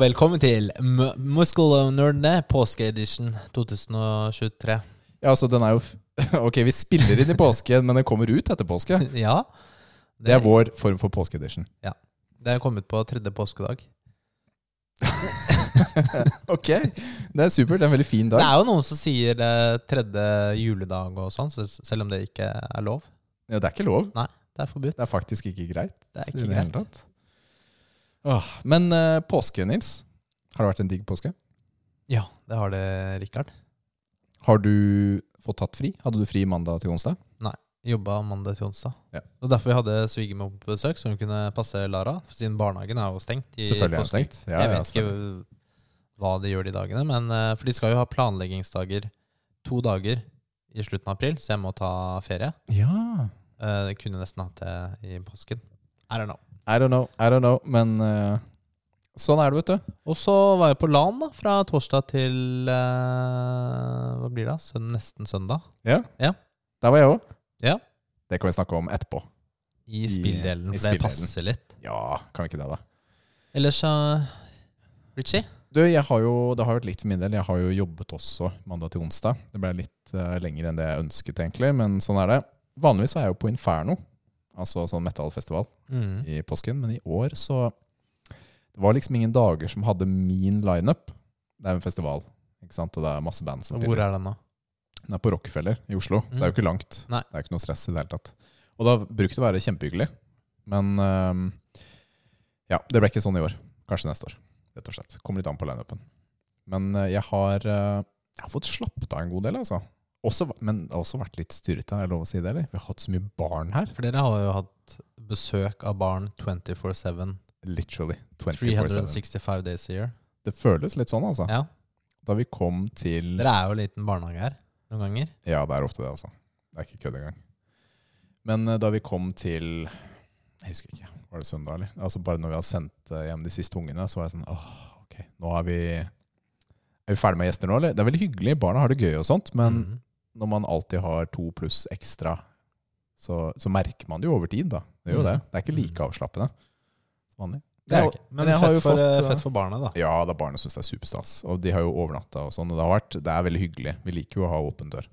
Og velkommen til M- Muskelnerdene påskeedition 2023. Ja, altså den er jo Ok, vi spiller inn i påske, men den kommer ut etter påske. Ja. Det er vår form for påskeedition. Ja. Det er kommet på tredje påskedag. Ok, det er supert. Det er en veldig fin dag. Det er jo noen som sier det tredje juledag og sånn, så selv om det ikke er lov. Ja, det er ikke lov. Nei, Det er forbudt. Det er faktisk ikke greit. Det er ikke greit. Åh, men eh, påske, Nils. Har det vært en digg påske? Ja, det har det, Rikard. Har du fått tatt fri? Hadde du fri mandag til onsdag? Jobba mandag til onsdag. Ja. Det var derfor vi hadde svigermor på besøk, så hun kunne passe Lara. For siden barnehagen er jo stengt. i Selvfølgelig er det påsken. stengt. Ja, jeg ja, vet ikke hva de gjør de dagene, men eh, for de skal jo ha planleggingsdager to dager i slutten av april, så jeg må ta ferie. Ja. Eh, Jeg kunne nesten hatt det i påsken. I don't know. I don't know, I don't know, men uh, sånn er det, vet du. Og så var jeg på LAN da, fra torsdag til uh, Hva blir det? Søn, nesten søndag. Ja. Ja. Der var jeg òg. Ja. Det kan vi snakke om etterpå. I spilldelen, spilldelen, i for det passer litt. Ja, kan vi ikke det, da? Ellers så Richie? Du, jeg har jo, Det har vært litt for min del. Jeg har jo jobbet også mandag til onsdag. Det ble litt uh, lenger enn det jeg ønsket, egentlig, men sånn er det. Vanligvis er jeg jo på Inferno, altså sånn metallfestival, Mm. i påsken. Men i år så Det var liksom ingen dager som hadde min lineup. Det er jo en festival, ikke sant? og det er masse band som Hvor er den da? Den er på Rockefeller i Oslo, så det er jo ikke langt. Nei. Det er ikke noe stress i det hele tatt. Og det har brukt å være kjempehyggelig. Men um, ja, det ble ikke sånn i år. Kanskje neste år, rett og slett. Kommer litt an på lineupen. Men øh, jeg har, øh, jeg har fått slappet av en god del, altså. Også, men det har også vært litt styrete, er det lov å si det, eller? Vi har hatt så mye barn her. For dere har jo hatt besøk av barn 24-7. Literally. 365 days a year. Det føles litt sånn, altså. Ja. Da vi kom til Dere er jo en liten barnehage her noen ganger. Ja, det er ofte det, altså. Det er ikke kødd engang. Men eh, da vi kom til Jeg husker ikke. Var det søndag, eller? Altså Bare når vi hadde sendt eh, hjem de siste ungene, så var jeg sånn åh, ok, nå er vi Er vi ferdig med gjester nå, eller? Det er veldig hyggelig, barna har det gøy og sånt, men Mhm. Når man alltid har to pluss ekstra, så, så merker man det jo over tid, da. Det er jo Mhm. det. Det er ikke like avslappende som vanlig. Det er ikke. men Men fett, for, fått, eh, eh, fett for barna, da. Ja, da barna syns det er superstas. Og de har jo overnatta og sånn. Og det har vært, det er veldig hyggelig. Vi liker jo å ha åpen dør.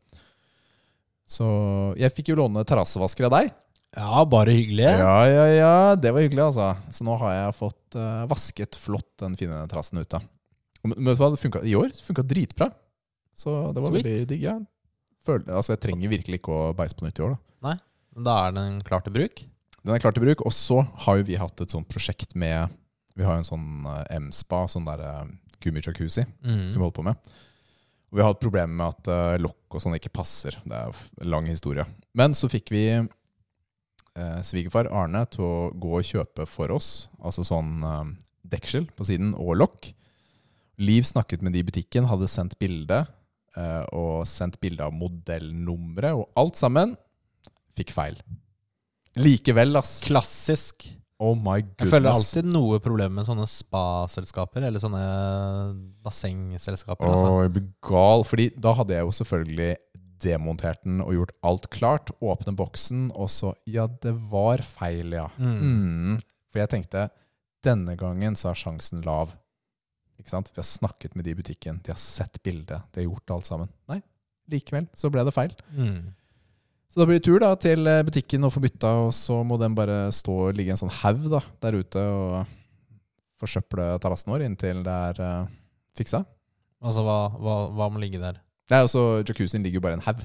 Så jeg fikk jo låne terrassevasker av deg. Ja, bare hyggelig. Ja, ja, ja. Det var hyggelig, altså. Så nå har jeg fått uh, vasket flott den fine terrassen ute. Men vet du hva, det funka i år. Funka dritbra. Så det var Sweet. veldig digg. Ja. Føler, altså, jeg trenger virkelig ikke å beise på nytt i år, da. Da er den klar til bruk. Den er klar til bruk. Og så har jo vi hatt et sånt prosjekt med Vi har jo en sånn eh, M-spa, sånn der uh, gummijacuzzi. Mm. som vi holder på med. Og vi har hatt problemer med at uh, lokk og sånn ikke passer. Det er en lang historie. Men så fikk vi eh, svigerfar Arne til å gå og kjøpe for oss, altså sånn eh, deksel på siden og lokk. Liv snakket med de i butikken, hadde sendt bilde, eh, og sendt bilde av modellnummeret, og alt sammen fikk feil. Likevel, ass. Klassisk. Oh my goodness. Jeg føler alltid noe problem med sånne spa-selskaper, eller sånne bassengselskaper. Altså. jeg blir gal, fordi da hadde jeg jo selvfølgelig demontert den og gjort alt klart. Åpne boksen, og så Ja, det var feil, ja. Mm. Mm. For jeg tenkte denne gangen så er sjansen lav. Ikke sant? Vi har snakket med de i butikken, de har sett bildet, de har gjort alt sammen. Nei, likevel så ble det feil. Mm. Så da blir det tur da til eh, butikken og få bytta, og så må den bare stå og ligge en sånn haug da, der ute og forsøple terrassen vår inntil det er uh, fiksa. Altså, hva, hva, hva må ligge der? Nei, altså Jacuzzien ligger jo bare i en haug.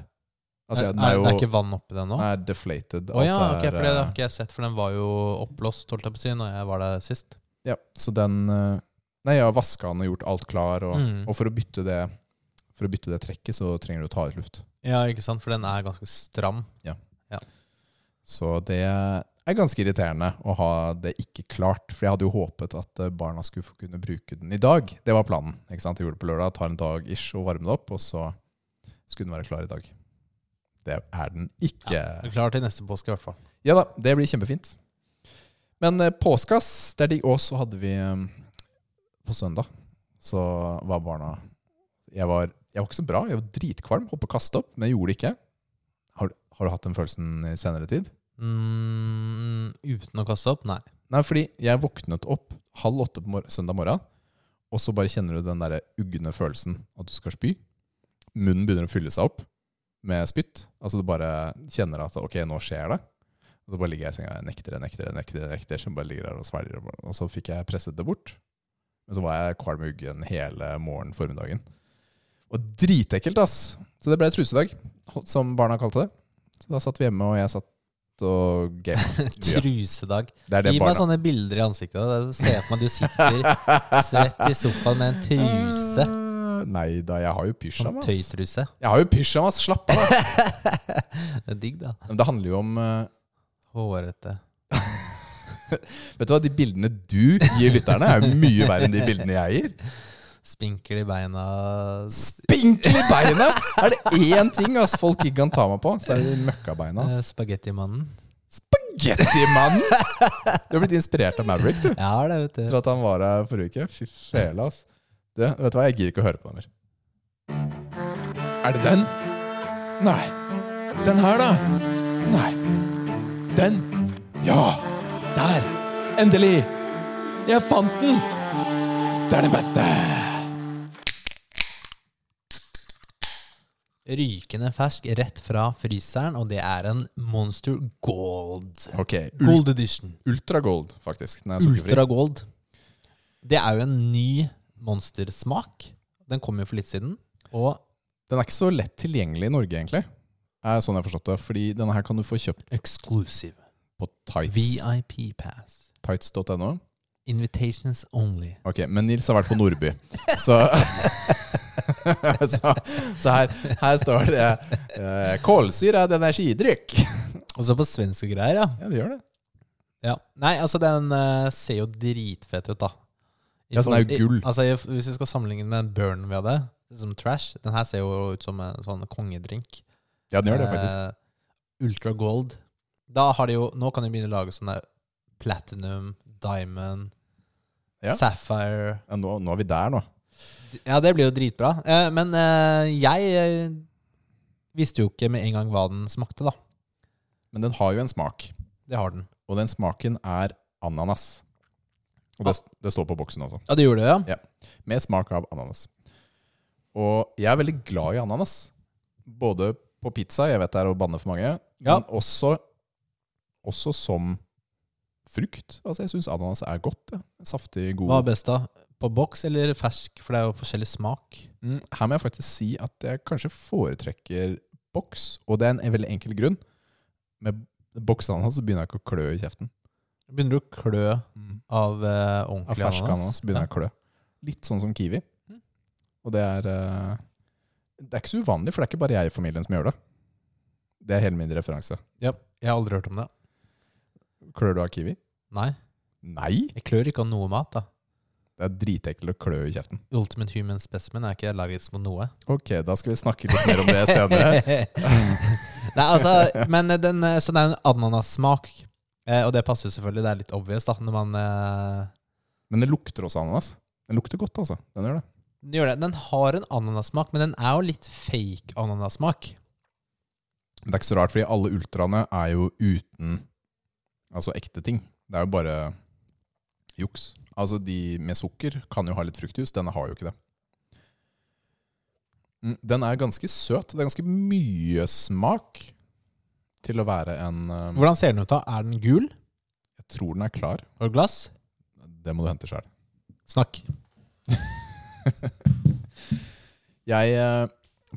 Altså, er, er jo det er ikke vann oppi den nå? Nei, er deflated. Å ja, okay, er, for det har eh, ikke jeg sett, for den var jo oppblåst, holdt jeg på å si, når jeg var der sist. Ja, så den eh, Nei, jeg har vaska den og gjort alt klar, og, Mm. og for å bytte det For å bytte det trekket, så trenger du å ta ut luft. Ja, ikke sant, for den er ganske stram. Ja Så det er ganske irriterende å ha det ikke klart. For jeg hadde jo håpet at eh, barna skulle få kunne bruke den i dag. Det var planen. ikke sant? Jeg gjorde det på lørdag, tar en dag ish og varmer det opp, og så skulle den være klar i dag. Det er den ikke. Jeg er klar til neste påske, i hvert fall. Ja da, det blir kjempefint. Men eh, påskas, det er digg. Og så hadde vi eh, På søndag så var barna Jeg var, jeg var ikke så bra. Jeg var dritkvalm. Holdt på å kaste opp, men jeg gjorde det ikke. Har, har du hatt den følelsen i senere tid? Mm, uten å kaste opp? Nei. Nei, fordi jeg våknet opp halv åtte på mor søndag morgen. og så bare kjenner du den der ugne følelsen at du skal spy. Munnen begynner å fylle seg opp med spytt. Altså du bare kjenner at ok, nå skjer det. Og så bare ligger jeg i senga og nekter, nekter, nekter, nekter. Så bare ligger der og svelger. Og så fikk jeg presset det bort. Men så var jeg kvalm og uggen hele morgen formiddagen. Og dritekkelt, ass! Så det ble trusedag, som barna kalte det. Så da satt vi hjemme, og jeg satt og gama. Trusedag. Det det Gi meg sånne bilder i ansiktet. Se for meg du sitter svett i sofaen med en truse. Nei da, jeg har jo Sånn pysjamas. tøytruse. Jeg har jo pysjamas, slapp av! da. Det er digg, da. Men det handler jo om uh, Hårete. Vet du hva, De bildene du gir lytterne, er jo mye verre enn de bildene jeg gir. Spinkel i beina. Spinkel i beina! Er det én ting altså, folk ikke kan ta meg på, så er det de møkkabeina. eh. Spagettimannen. Spagettimannen! Du har blitt inspirert av Maverick, du. Ja, det vet du. Etter at han var her forrige uke. Fy fele, ass. Det, vet du hva, jeg gidder ikke å høre på den mer. Er det den? Nei. Den her, da? Nei. Den? Ja! Der! Endelig! Jeg fant den! Det er den beste! Rykende fersk rett fra fryseren, og det er en Monster Gold. Ok, ul Gold edition. Ultra Gold, faktisk. Den er sukkerfri. Ultra Gold. Det er jo en ny monstersmak. Den kom jo for litt siden. Og Den er ikke så lett tilgjengelig i Norge, egentlig. Er sånn jeg har forstått det. Fordi denne her kan du få kjøpt exclusive. På tights. VIP pass. tights.no. Invitations only. Ok, men Nils har vært på Nordby. Så, så, så her, her står det uh, 'Kålsyre er et. Og så på svenske greier, ja. Ja, det gjør det. ja. Nei, altså den uh, ser jo dritfett ut, da. I Ja, så den er jo gull. I, altså, i- hvis vi skal sammenligne med den burn vi hadde, som trash, den her ser jo ut som en sånn kongedrink. Ja, den gjør det faktisk. Uh, Ultra Gold. Da har de jo Nå kan de begynne å lage sånne platinum, diamond, Ja. sapphire Ja, nå, nå er vi der, nå. Ja, det blir jo dritbra. Eh, men eh, jeg eh, visste jo ikke med en gang hva den smakte, da. Men den har jo en smak. Det har den. Og den smaken er ananas. Og det, det står på boksen også. Ja, det gjorde det, ja? Med smak av ananas. Og jeg er veldig glad i ananas. Både på pizza, jeg vet det er å banne for mange, Ja. men også, også som frukt. Altså, jeg syns ananas er godt. Ja. Saftig, god. Hva er best, da? På boks eller fersk? For det er jo forskjellig smak. Mm, her må jeg faktisk si at jeg kanskje foretrekker boks, og det er en veldig enkel grunn. Med boksananas så begynner jeg ikke å klø i kjeften. Begynner du å klø av eh, Av fersk ananas begynner jeg å klø. Litt sånn som kiwi. Mm. Og det er eh, Det er ikke så uvanlig, for det er ikke bare jeg i familien som gjør det. Det er hele min referanse. Ja. Jeg har aldri hørt om det. Klør du av kiwi? Nei. Nei! Jeg klør ikke av noe mat, da. Det er dritekkelt å klø i kjeften. Ultimate human specimen er ikke allergisk mot noe. Ok, da skal vi snakke litt mer om det senere. Nei, altså, men den, eh, så det er en ananassmak. Eh, og det passer jo selvfølgelig. Det er litt obvious da når man eh, Men det lukter også ananas. Den lukter godt, altså. Den gjør det. den gjør det. Den har en ananassmak, men den er jo litt fake ananassmak. Det er ikke så rart, fordi alle ultraene er jo uten altså ekte ting. Det er jo bare juks. Altså de med sukker kan jo ha litt fruktjus. denne har jo ikke det. Mm, Den er ganske søt. Det er ganske mye smak til å være en eh, Hvordan ser den ut da? Er den gul? Jeg tror den er klar. Har du glass? Det må du hente sjøl. Snakk. Jeg eh,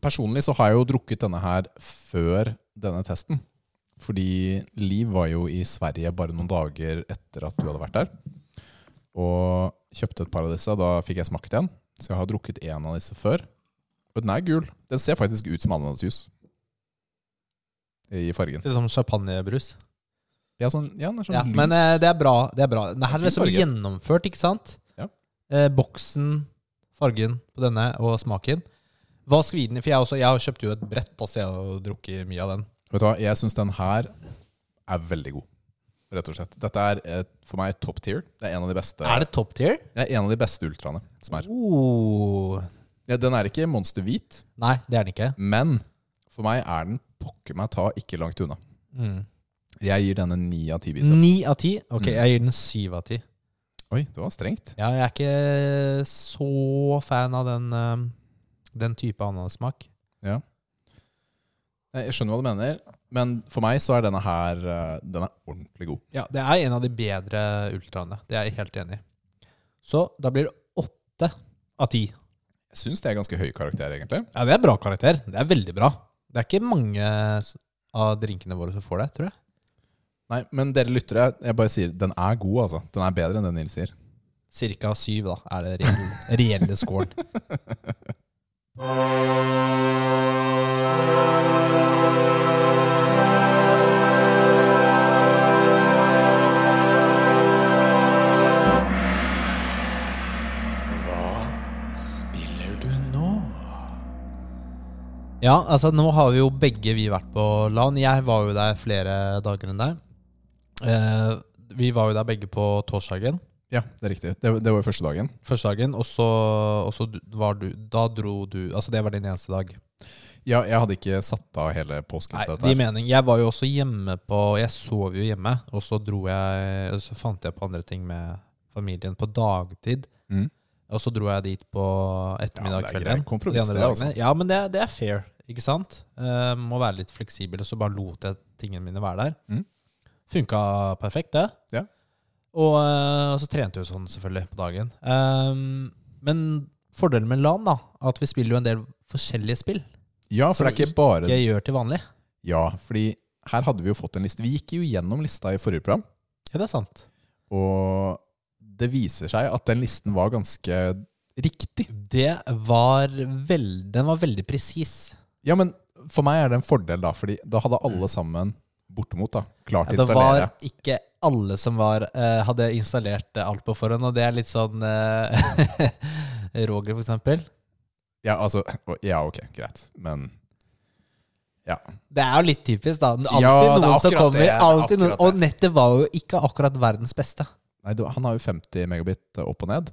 Personlig så har jeg jo drukket denne her før denne testen. Fordi Liv var jo i Sverige bare noen dager etter at du hadde vært der. Og kjøpte et par av disse. Da fikk jeg smakt en. Så jeg har drukket en av disse før. Og den er gul. Den ser faktisk ut som ananasjus. I fargen. Litt som champagnebrus. Ja, sånn, ja, sånn Ja, men eh, det er bra. Det er bra. Det her er liksom gjennomført, ikke sant? Ja. Eh, boksen, fargen på denne og smaken. Hva skal vi gi den i? For jeg, også, jeg har kjøpt jo et brett, altså jeg har drukket mye av den. Vet du hva, jeg syns den her er veldig god. Rett og slett. Dette er et, for meg top tier. Det er en av de beste Er det top tier? Det er en av de beste ultraene som er. Oh. Ja, den er ikke monster hvit, Nei, det er den ikke. men for meg er den pokker meg ta ikke langt unna. Mm. Jeg gir denne ni av ti biceps. Ni av ti? Ok, Mm. jeg gir den syv av ti. Oi, det var strengt. Ja, jeg er ikke så fan av den, eh, den type ananassmak. Ja. Jeg skjønner hva du mener, men for meg så er denne her eh, Den er ordentlig god. Ja, det er en av de bedre ultraene. Det er jeg helt enig i. Så da blir det åtte av ti. Jeg syns det er ganske høy karakter, egentlig. Ja, det er bra karakter. Det er veldig bra. Det er ikke mange av drinkene våre som får det, tror jeg. Nei, men dere lyttere, jeg bare sier den er god, altså. Den er bedre enn det Nils sier. Cirka syv, da, er det reelle, reelle scoren. Ja, altså nå har vi jo begge vi vært på LAN. Jeg var jo der flere dager enn deg. Eh, vi var jo der begge på torsdagen. Ja, det er riktig. Det, det var jo første dagen. Første dagen, og så, og så var du Da dro du Altså, det var din eneste dag. Ja, jeg hadde ikke satt av hele påsken Nei, til det dette. gir her. mening. Jeg var jo også hjemme på Jeg sov jo hjemme, og så dro jeg Så fant jeg på andre ting med familien på dagtid. Mm. Og så dro jeg dit på Ja, ettermiddag er kvelden. greit kompromiss, de det, altså. Ja, men det, det er fair, ikke sant? Uh, må være litt fleksibel, og så bare lot jeg tingene mine være der. Mm. Funka perfekt, det. Ja. Og, uh, og så trente jeg jo sånn, selvfølgelig, på dagen. Um, men fordelen med LAN, da, at vi spiller jo en del forskjellige spill. Ja, for Som det er ikke bare ikke gjør til vanlig. Ja, fordi her hadde vi jo fått en liste. Vi gikk jo gjennom lista i forrige program, Ja, det er sant. og det viser seg at den listen var ganske riktig. Det var veld, Den var veldig presis. Ja, men for meg er det en fordel, da, fordi da hadde alle sammen bortimot da, klart Ja, installere. det var ikke alle som var, uh, hadde installert alt på forhånd, og det er litt sånn uh, Roger, for eksempel. Ja, altså Ja, ok, greit. Men ja. Det er jo litt typisk, da. Alltid Ja, noen som kommer. det, alltid noen, og nettet var jo ikke akkurat verdens beste. Nei, han har jo 50 megabit opp og ned,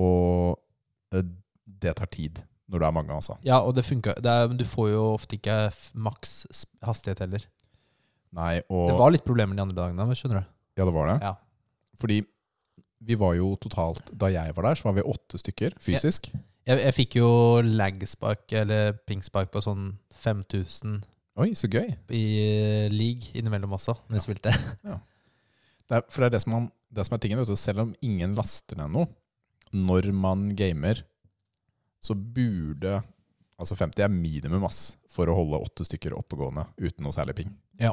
og eh, det tar tid når det er mange, altså. Ja, og det funka. Det er, du får jo ofte ikke maks hastighet heller. Nei, og Det var litt problemer de andre dagene, skjønner du. Ja, det var det. Ja. Fordi vi var jo totalt Da jeg var der, så var vi åtte stykker fysisk. Jeg, jeg fikk jo lagspark, eller pingspark, på sånn 5000 Oi, så gøy. i league innimellom også, når jeg spilte. Det er, for det er det som, man, det som er tingen, du. Selv om ingen laster ned noe, når man gamer, så burde Altså 50 er minimum ass, for å holde åtte stykker oppegående uten noe særlig ping. Ja.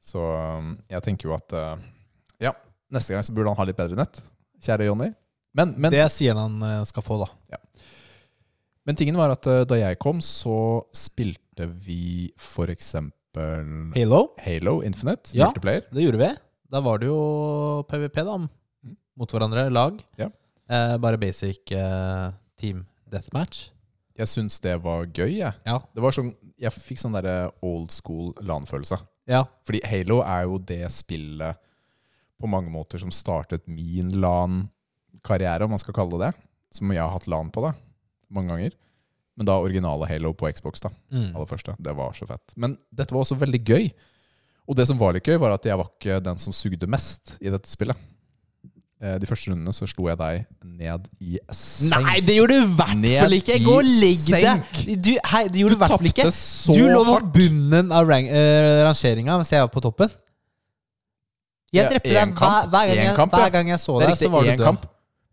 Så um, jeg tenker jo at uh, Ja, neste gang så burde han ha litt bedre nett. Kjære Jonny. Men, men, det sier han eh, skal få, da. Men tingen var at uh, da jeg kom, så spilte vi for eksempel Halo, Halo Infinite, Ja. multiplayer. det gjorde vi. Da var det jo PVP, da. Mm. Mot hverandre, lag. Ja. Eh, bare basic eh, team deathmatch. Jeg syns det var gøy, jeg. Ja. Det var sånn, jeg fikk sånn der old school LAN-følelse. Ja. Fordi Halo er jo det spillet på mange måter som startet min LAN-karriere, om man skal kalle det det. Som jeg har hatt LAN på, da. Mange ganger. Men da originale Halo på Xbox, da. Mm. Aller første. Det var så fett. Men dette var også veldig gøy. Og det som var litt gøy, var at jeg var ikke den som sugde mest i dette spillet. Eh, De første rundene så slo jeg deg ned i senk. Nei, det gjorde du i hvert fall ikke! Gå og legg deg! Du, hei, det gjorde du hvert fall ikke. så Du lå på bunnen av rang, uh, rangeringa mens jeg var på toppen. Jeg drepte deg hver, hver, gang jeg, kamp, hver gang jeg så deg, så var du død. kamp.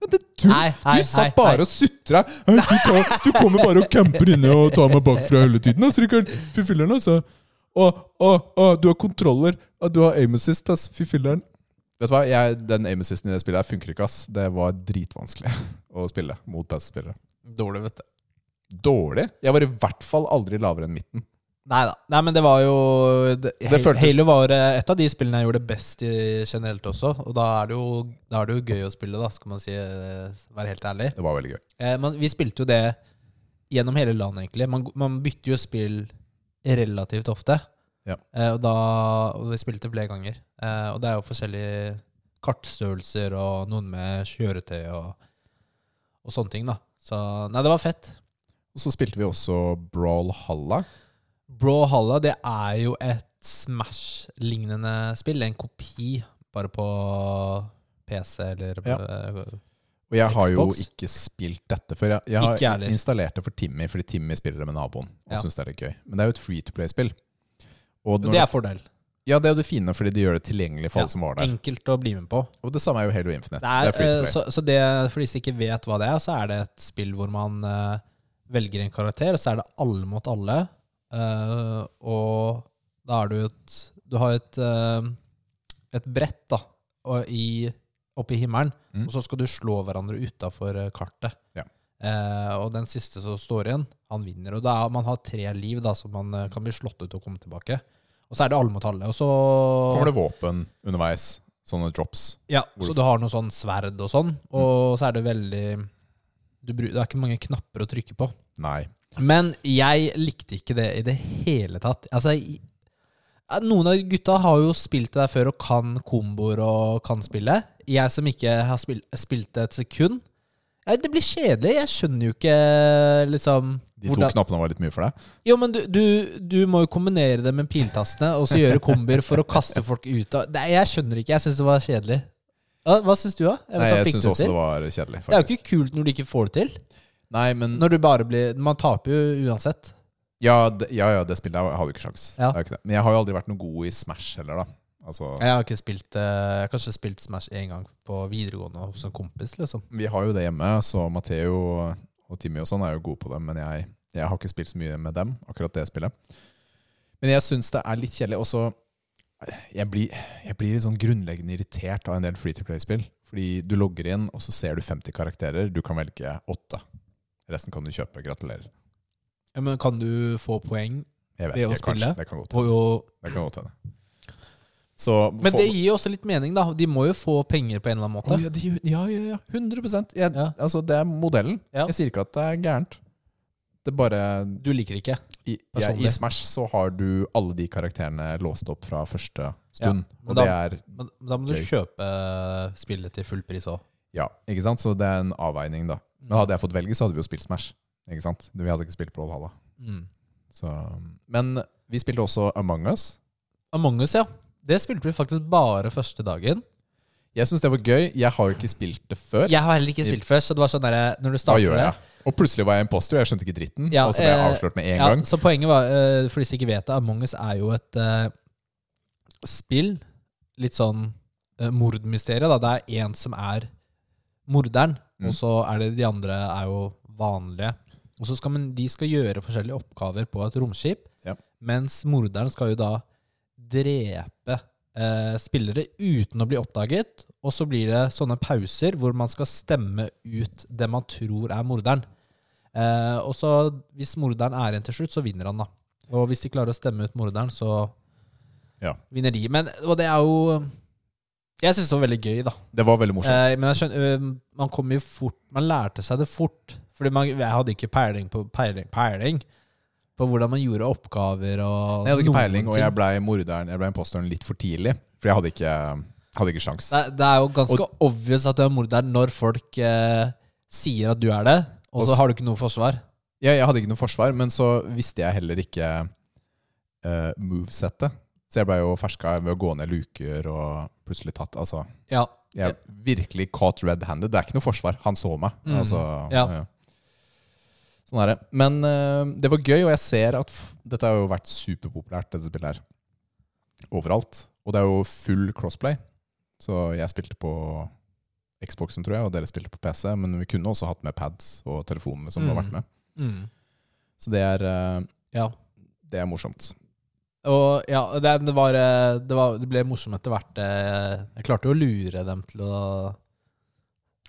Men det tull! Nei, hei, Du satt hei, bare hei. og sutra. Du, tar- du kommer bare og camper inne og tar meg bakfra hele tiden. ass, Rikard. Fy filler'n, altså. Og, og, og, du har kontroller. og du har aim assist, ass. Fy filler'n. Vet du hva, jeg, Den aim assisten i det spillet her funker ikke, ass. Det var dritvanskelig å spille mot PC-spillere. Dårlig, vet du. Dårlig? Jeg var i hvert fall aldri lavere enn midten. Nei da. Nei, men det var jo det, Det føltes- Halo var eh, et av de spillene jeg gjorde best i generelt også. Og da er det jo, er det jo gøy å spille, da, skal man si, eh, være helt ærlig. Det var veldig gøy. Eh, man, vi spilte jo det gjennom hele landet, egentlig. Man, man bytter jo spill relativt ofte. Ja. Eh, og da og vi spilte flere ganger. Eh, og det er jo forskjellige kartstørrelser og noen med kjøretøy og, og sånne ting, da. Så nei, det var fett. Og så spilte vi også Brawlhalla. Halla det er jo et Smash-lignende spill. En kopi, bare på PC eller Ja. Og jeg har jo ikke spilt dette før. Jeg, jeg har installert det for Timmy, fordi Timmy spiller det med naboen. Og Ja. synes det er litt gøy. Men det er jo et free to play-spill. Det er fordel. ja, det er jo det fine, fordi de gjør det tilgjengelig for Ja, alle som var der. Enkelt å bli med på. Og det samme er jo Halo Infinite. Det er, free to eh, så, så det, for de som ikke vet hva det er, så er det et spill hvor man uh, velger en karakter, og så er det alle mot alle. Eh, og da er du et Du har et, uh, et brett da, i, oppe i himmelen, Mm. og så skal du slå hverandre utafor kartet. Ja. Uh, og den siste som står igjen, han vinner. Og da, man har tre liv, da, som man eh, kan bli slått ut og komme tilbake. Og så er det alle mot alle. Og så Kommer det våpen underveis? Sånne drops? ja, Hvor så du har noe sånn sverd og sånn, og så er det veldig du, Det er ikke mange knapper å trykke på. Nei. Men jeg likte ikke det i det hele tatt. Altså, noen av gutta har jo spilt det der før og kan komboer og kan spille. Jeg som ikke har spilt, spilt det et sekund. Det blir kjedelig. Jeg skjønner jo ikke liksom De to hvordan- knappene var litt mye for deg? Jo, men du, du, du må jo kombinere det med piltastene og så gjøre kombier for å kaste folk ut av Nei, Jeg skjønner ikke. Jeg syns det var kjedelig. Hva syns du, da? Nei, jeg syns også det var kjedelig. Det er jo ikke kult når du ikke får det til. Nei, men Når du bare blir Man taper jo uansett. ja, det, ja, ja, det spillet jeg hadde jo ikke sjans. Ja. Er ikke. Men jeg har jo aldri vært noe god i Smash heller, da. Altså, Jeg har ikke spilt eh, Jeg har kanskje spilt Smash én gang på videregående hos en kompis, liksom. Vi har jo det hjemme, så Matheo og Timmy og sånn er jo gode på det. Men jeg, jeg har ikke spilt så mye med dem, akkurat det spillet. Men jeg syns det er litt kjedelig. Også jeg blir, jeg blir litt sånn grunnleggende irritert av en del free to play-spill. Fordi du logger inn, og så ser du 50 karakterer. Du kan velge åtte. Resten kan du kjøpe. Gratulerer. Ja, men kan du få poeng Jeg vet Ved å kanskje. spille? Det kan godt hende. Det kan godt hende. Så Men det gir jo også litt mening, da. De må jo få penger på en eller annen måte. Oh, ja, de, ja, ja, ja. 100 jeg. Altså, Det er modellen. Jeg sier ikke at det er gærent. Det bare Du liker det ikke. I, ja, I Smash så har du alle de karakterene låst opp fra første stund. og da- det er Men da må du Gøy. kjøpe spillet til full pris òg. Ja, ikke sant? Så det er en avveining, da. Men hadde jeg fått velge, så hadde vi jo spilt Smash. Ikke sant? Vi hadde ikke spilt Brawlhalla. Mm. Så Men vi spilte også Among Us. Among us, ja. Det spilte vi faktisk bare første dagen. Jeg syns det var gøy. Jeg har jo ikke spilt det før. Jeg har heller ikke spilt før, så det var sånn der, når du starter gjør det jeg? Og plutselig var jeg imposter, og jeg skjønte ikke dritten. Ja, og så ble jeg eh, avslørt med en Ja, gang. så poenget var, eh, for de som ikke vet det, Among us er jo et uh, spill, litt sånn uh, mordmysterium. da. Det er én som er morderen, Mm. og så er det de andre er jo vanlige. Og så skal man, De skal gjøre forskjellige oppgaver på et romskip, Ja. mens morderen skal jo da drepe eh, spillere uten å bli oppdaget. Og så blir det sånne pauser hvor man skal stemme ut det man tror er morderen. Eh, og så hvis morderen er en til slutt, så vinner han, da. Og hvis de klarer å stemme ut morderen, så Ja. vinner de. Men, og det er jo Jeg syns det var veldig gøy, da. Det var veldig morsomt. Eh, men skjønner, øh, man kom jo fort Man lærte seg det fort. Fordi man, jeg hadde ikke peiling på, peiling, peiling på hvordan man gjorde oppgaver og jeg hadde ikke peiling, peiling, og jeg ble morderen Jeg ble imposteren litt for tidlig. For jeg hadde ikke, hadde ikke sjans. det, det er jo ganske obvious at du er morderen når folk eh, sier at du er det, og Og så har du ikke noe forsvar. Ja, jeg hadde ikke noe forsvar, men så visste jeg heller ikke uh, movesettet. Så jeg ble jo ferska ved å gå ned luker og plutselig tatt Altså, Ja. jeg virkelig caught red-handed. Det er ikke noe forsvar. Han så meg. Mm. Altså, Ja. Sånn er det. Men uh, det var gøy, og jeg ser at dette har jo vært superpopulært, dette spillet her. Overalt. Og det er jo full crossplay. Så jeg spilte på Xboxen, tror jeg, og dere spilte på PC. Men vi kunne også hatt med pads og telefonene som har Mhm. vært med. Mm. Så det er, uh, ja. det er morsomt. Og ja, det, det, var, eh, det, var, det ble morsomt etter hvert. eh, Jeg klarte jo å lure dem til å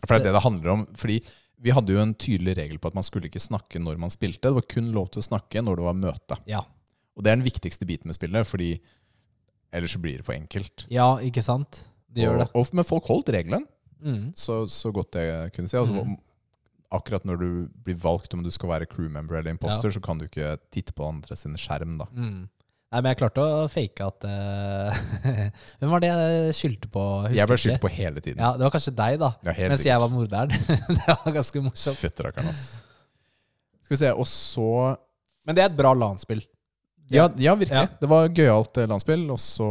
For det er det det handler om. Fordi vi hadde jo en tydelig regel på at man skulle ikke snakke når man spilte. Det var kun lov til å snakke når det var møte. Ja. Og det er den viktigste biten med spillet, fordi ellers blir det for enkelt. Ja, ikke sant? De gjør det. Og, og, men folk holdt regelen, Mm. så, så godt jeg kunne si. Altså, mm. Akkurat når du blir valgt om du skal være crew member eller imposter, så kan du ikke titte på andre sin skjerm. da. Mm. Nei, men jeg klarte å fake at uh, Hvem var det jeg skyldte på? Husker Jeg ble skyldt på hele tiden. Ja, Det var kanskje deg, da. Ja, helt Mens jeg var morderen. det var ganske morsomt. Fetterakker'n, ass. Skal vi se, og så Men det er et bra LAN-spill. Ja, ja virkelig. Ja. Det var gøyalt eh, landspill, og så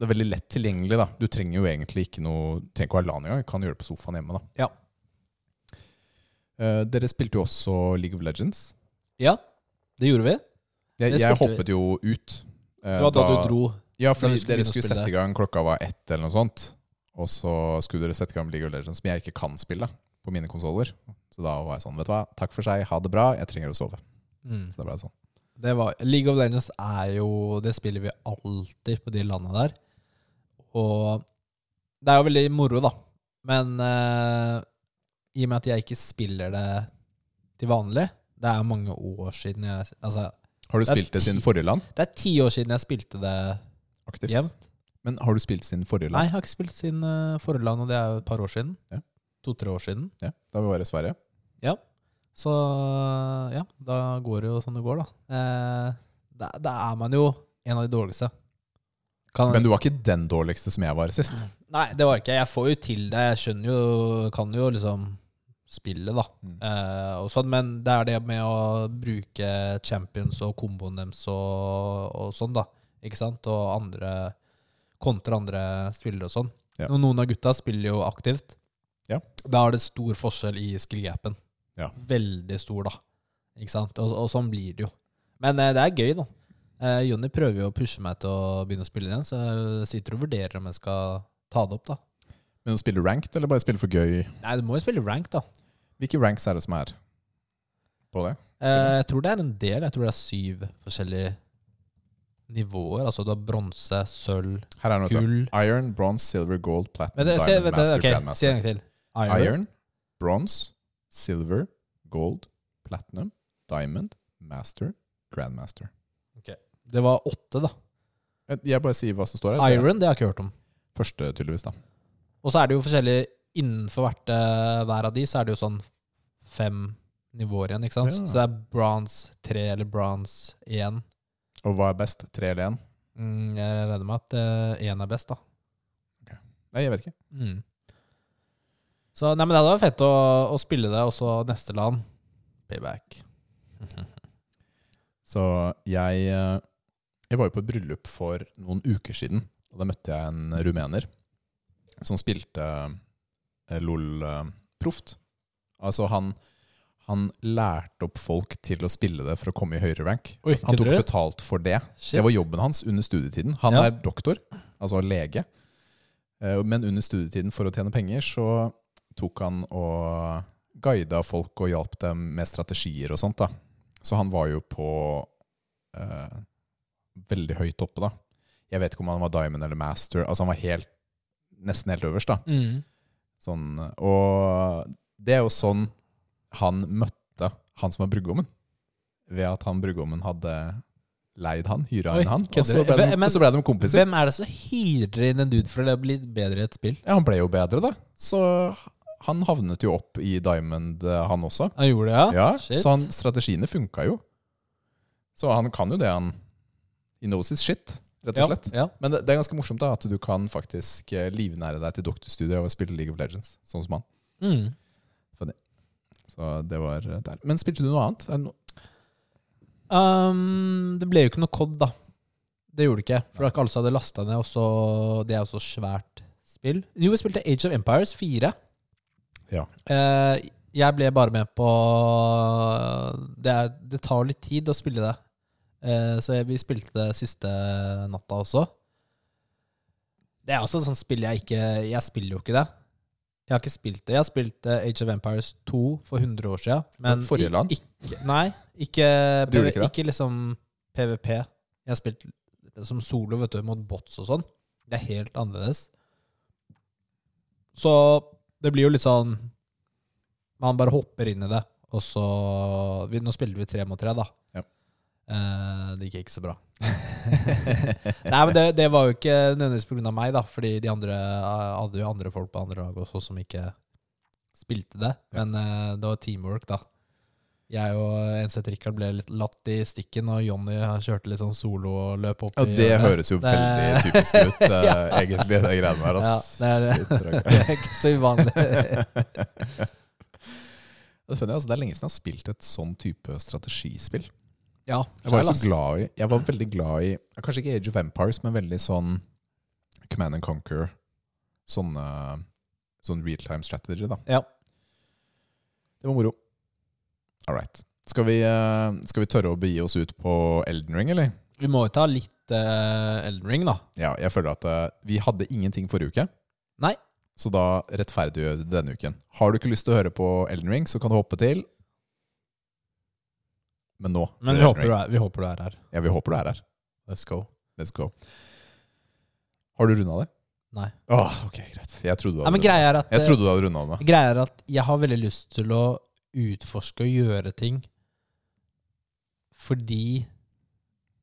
det er veldig lett tilgjengelig. da Du trenger jo egentlig ikke noe Trenger ikke å ha LAN engang. Kan gjøre det på sofaen hjemme. da Ja. Uh, Dere spilte jo også League of Legends. Ja, det gjorde vi. Jeg, jeg hoppet jo ut. eh, Det var da du dro. Ja, da fordi skulle dere skulle sette i gang klokka var ett eller noe sånt. Og så skulle dere sette i gang League of Legends, som jeg ikke kan spille på mine konsoller. Så da var jeg sånn, vet du hva, takk for seg, ha det bra, jeg trenger å sove. Mm. Så da ble det sånn. Det var, League of Legends er jo Det spiller vi alltid på de landene der. Og det er jo veldig moro, da. Men eh, i og med at jeg ikke spiller det til vanlig Det er mange år siden jeg Altså, Har du Det spilt det siden forrige land? det er ti år siden jeg spilte det Aktivt? jevnt. Men har du spilt siden forrige land? Nei, jeg har ikke spilt siden uh, forrige land, og det er et par år siden. Ja. To-tre år siden. Ja, da vi var i Sverige. Så ja, da går det jo som det går, da. Eh, da, da er man jo en av de dårligste. Kan, Men du var ikke den dårligste som jeg var sist. Nei, det var ikke jeg. Jeg får jo til det. Jeg skjønner jo Kan jo liksom spille, da. Mm. Eh, og sånn, men det er det med å bruke champions og komboen deres og, og sånn, da. Ikke sant? Og andre kontra andre spillere og sånn. Ja. Og noen av gutta spiller jo aktivt. Ja. Da er det stor forskjell i skill-gapen. Ja. Veldig stor, da. Ikke sant? Og, og sånn blir det jo. Men eh, det er gøy, da. Eh, Jonny prøver jo å pushe meg til å begynne å spille igjen, så jeg sitter og vurderer om jeg skal ta det opp, da. Men å spille ranked, eller bare spille for gøy? Nei, du må jo spille ranked, da. Hvilke ranks er det som er på det? Eh, jeg tror det er en del. Jeg tror det er syv forskjellige nivåer. Altså du har bronse, sølv, gull Iron, bronze, silver, gold, platinum, Vent, se, diamond, master, master, grandmaster. Si en gang til. Iron. Iron, bronze, silver, gold, platinum, diamond, master, grandmaster. Det var åtte, da. Jeg- Jeg bare sier hva som står her. Er Iron, det har jeg ikke hørt om. Første, tydeligvis. da Og så er det jo forskjellig innenfor hvert, eh, hver av de, så er det jo sånn fem nivåer igjen, ikke sant? Ja. Så det er bronze 3 eller bronze 1. Og hva er best? Tre eller én? Mm, jeg regner med at én er best, da. Nei, jeg vet ikke. Mm. Så nei, men det hadde vært fett å, å spille det, også neste land payback. Så jeg, eh, jeg var jo på et bryllup for noen uker siden. Og da møtte jeg en rumener som spilte eh, LOL eh, proft. Altså han, han lærte opp folk til å spille det for å komme i høyere rank. Oi, Han tok betalt for det. Shit. Det var jobben hans under studietiden. Han Ja. er doktor, altså lege. Eh, Men under studietiden, for å tjene penger, så tok han og guida folk og hjalp dem med strategier og sånt. da. Så han var jo på eh, veldig høyt oppe, da. Jeg vet ikke om han var diamond eller master. Altså han var helt, nesten helt øverst, da. Mm. Sånn, og det er jo sånn han møtte han som var brudgommen. Ved at han brudgommen hadde leid han, hyra inn han. Og så ble de, Men- så ble de kompiser. Hvem er det som hyrer inn en dude for å bli bedre i et spill? Ja, Han ble jo bedre, da. Så han havnet jo opp i Diamond, eh, han også. Han gjorde det, ja? Ja. Så han, strategiene funka jo. Så han kan jo det, han. He knows his shit, rett og slett. Ja, ja. Men det, det er ganske morsomt da, at du kan faktisk eh, livnære deg til doktorstudiet av å spille League of Legends, sånn som han. Mm. Så det var eh, der. Men spilte du noe annet? Er det no- Um, det ble jo ikke noe COD, da. Det gjorde det ikke. For det var ikke alle som hadde lasta ned. Også, det er jo så svært spill. Jo, vi spilte Age of Empires 4. Ja. Uh, jeg ble bare med på Det, er, det tar litt tid å spille det. Eh, så jeg, vi spilte det siste natta også. Det er også et sånt spill jeg ikke Jeg spiller jo ikke det. Jeg har ikke spilt det. Jeg har spilt eh, Age of Empires 2 for 100 år siden. Men Forrige land? Ikke, nei, ikke, ikke ikke liksom PVP. Jeg har spilt som solo vet du, mot bots og sånn. Det er helt annerledes. Så det blir jo litt sånn Man bare hopper inn i det, og så vi, Nå spiller vi tre mot tre, da. Ja. Eh, det gikk ikke så bra. Nei, men det, det var jo ikke nødvendigvis pga. meg, da. Fordi de andre eh, hadde jo andre folk på andre lag også som ikke spilte det. Ja. Men eh, det var teamwork, da. Jeg og NC Rikard ble litt latt i stikken, og Jonny kjørte litt sånn solo og løp opp Ja, det i, høres jo Det- veldig typisk ut, Ja. egentlig, det greiene der. Ja, det er det. Er ikke så uvanlig. Det, er funny, altså, det er lenge siden jeg har spilt et sånn type strategispill. Ja, Jeg var så glad i Jeg var veldig glad i Kanskje ikke Age of Empires, men veldig sånn Command and Conquer, sånne sånn real time strategy, da. Ja. Det var moro. All right. Skal vi, eh, skal vi tørre å begi oss ut på Elden Ring, eller? Vi må jo ta litt uh, Elden Ring, da. Ja, jeg føler at uh, vi hadde ingenting forrige uke. Nei. Så da rettferdiggjør du denne uken. Har du ikke lyst til å høre på Elden Ring, så kan du hoppe til Men nå. Men vi håper, er, vi håper du er her. Ja, vi håper du er her. Let's go. Let's go. Har du runda det? Nei. Åh, ok, greit. Jeg trodde du hadde er at. Jeg trodde du hadde runda det. Greia er at jeg har veldig lyst til å utforske og gjøre ting fordi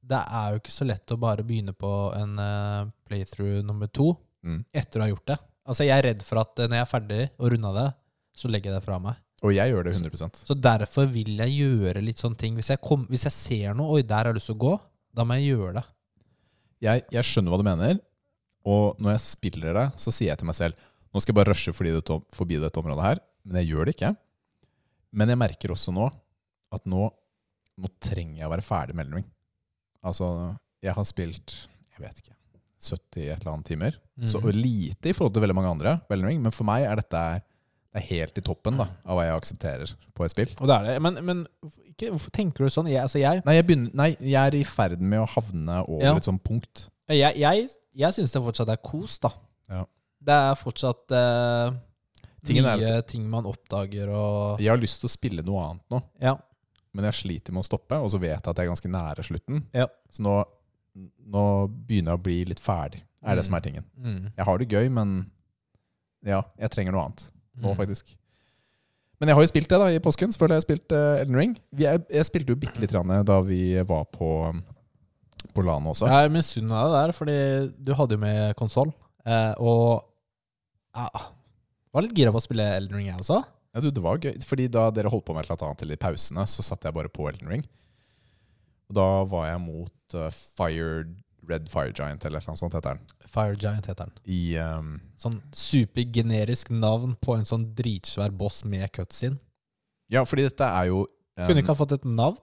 det er jo ikke så lett å bare begynne på en eh, playthrough nummer to Mm. etter å ha gjort det. Altså Jeg er redd for at eh, når jeg er ferdig og runda det, så legger jeg det fra meg. Og jeg gjør det 100 Så derfor vil jeg gjøre litt sånne ting. Hvis jeg, kom, hvis jeg ser noe, oi, der har jeg lyst til å gå, da må jeg gjøre det. jeg, jeg skjønner hva du mener, og når jeg spiller det, så sier jeg til meg selv Nå skal jeg bare rushe forbi dette, forbi dette området her, men jeg gjør det ikke. Men jeg merker også nå at nå, nå trenger jeg å være ferdig med Elden. Altså, jeg har spilt jeg vet ikke 70 et eller annet timer. Så Mhm. lite i forhold til veldig mange andre, Elden men for meg er dette det er helt i toppen da, av hva jeg aksepterer på et spill. Og det er det. Men, men ikke, hvorfor tenker du sånn? Jeg, altså jeg, Nei, jeg, begynner, nei, jeg er i ferd med å havne over Ja. et sånt punkt. jeg, jeg, jeg syns det fortsatt er kos, da. Ja. Det er fortsatt eh, Tingen er nye ting man oppdager og Jeg har lyst til å spille noe annet nå, Ja. men jeg sliter med å stoppe, og så vet jeg at jeg er ganske nære slutten. Ja. Så nå, nå begynner jeg å bli litt ferdig, er det som er tingen. Mm. Jeg har det gøy, men ja, jeg trenger noe annet nå, Mm. faktisk. Men jeg har jo spilt det da i påsken. Selvfølgelig har jeg spilt uh, Elden Ring. Vi er, jeg spilte jo bitte litt grann da vi var på, på LAN også. Jeg er misunna deg der, fordi du hadde jo med konsoll. Eh, og ja, var litt gira på å spille Elden Ring, jeg også. Ja, du, det var gøy, fordi da dere holdt på med et eller annet i pausene, så satt jeg bare på Elden Ring. Og da var jeg mot uh, Fire, Red Fire Giant, eller noe sånt heter den. Fire Giant heter den. I, um, Sånn supergenerisk navn på en sånn dritsvær boss med cutscene. ja, fordi dette er jo um, Kunne ikke ha fått et navn.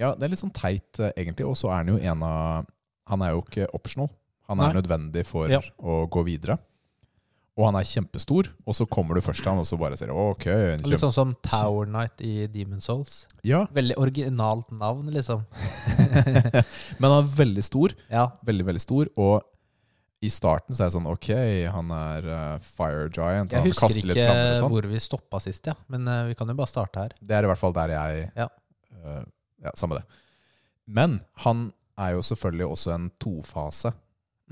Ja, det er litt sånn teit, eh, egentlig. Og så er han jo en av Han er jo ikke optional. Han er Nei. nødvendig for Ja. å gå videre. Og han er kjempestor, og så kommer du først til han, og så bare sier du, ok en Litt sånn som Tower Knight i Demon Souls. Ja, Veldig originalt navn, liksom. men han er veldig stor. Ja. Veldig, veldig stor. Og i starten så er det sånn Ok, han er uh, Fire Giant. Jeg han husker ikke sånn. hvor vi stoppa sist, ja. men uh, vi kan jo bare starte her. Det er i hvert fall der jeg Ja. Uh, ja, samme det. Men han er jo selvfølgelig også en tofase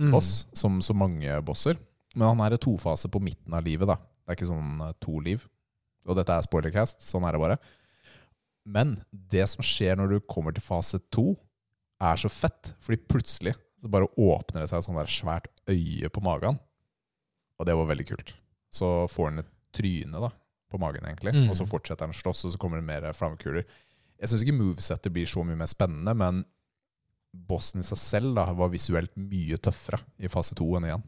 Mm. boss, som så mange bosser. Men han er i tofase på midten av livet, da. Det er ikke sånn eh, to liv. Og dette er spoilercast, sånn er det bare. Men det som skjer når du kommer til fase to, er så fett. Fordi plutselig så bare åpner det seg et sånt der svært øye på magen. Og det var veldig kult. Så får han et tryne da, på magen, egentlig. Mm. Og så fortsetter han å slåss, og så kommer det mer flammekuler. Jeg syns ikke movesettet blir så mye mer spennende, men bossen i seg selv da, var visuelt mye tøffere i fase to enn igjen.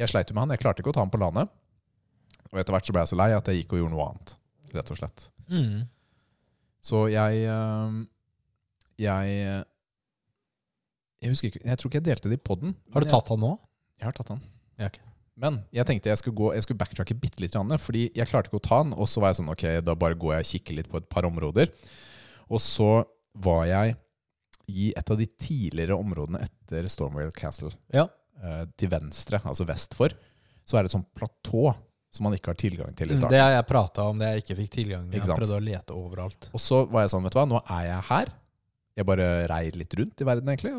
Jeg sleit jo med han. Jeg klarte ikke å ta han på landet. Og etter hvert så ble jeg så lei at jeg gikk og gjorde noe annet. Rett og slett. Mm. Så jeg øh, Jeg Jeg husker ikke Jeg tror ikke jeg delte det i poden. Har du tatt han nå? Jeg har tatt han. Ja, okay. Men jeg tenkte jeg skulle, gå, jeg skulle backtracke bitte litt, fordi jeg klarte ikke å ta han. Og så var jeg sånn, ok, da bare går jeg og kikker litt på et par områder. Og så var jeg i et av de tidligere områdene etter Stormwell Castle. Ja. Eh, til venstre, altså vest for, så er det et sånt platå som man ikke har tilgang til i starten. Det har jeg prata om, det jeg ikke fikk tilgang til. Jeg prøvde å lete overalt. Og så var jeg sånn, vet du hva, nå er jeg her. Jeg bare rei litt rundt i verden, egentlig.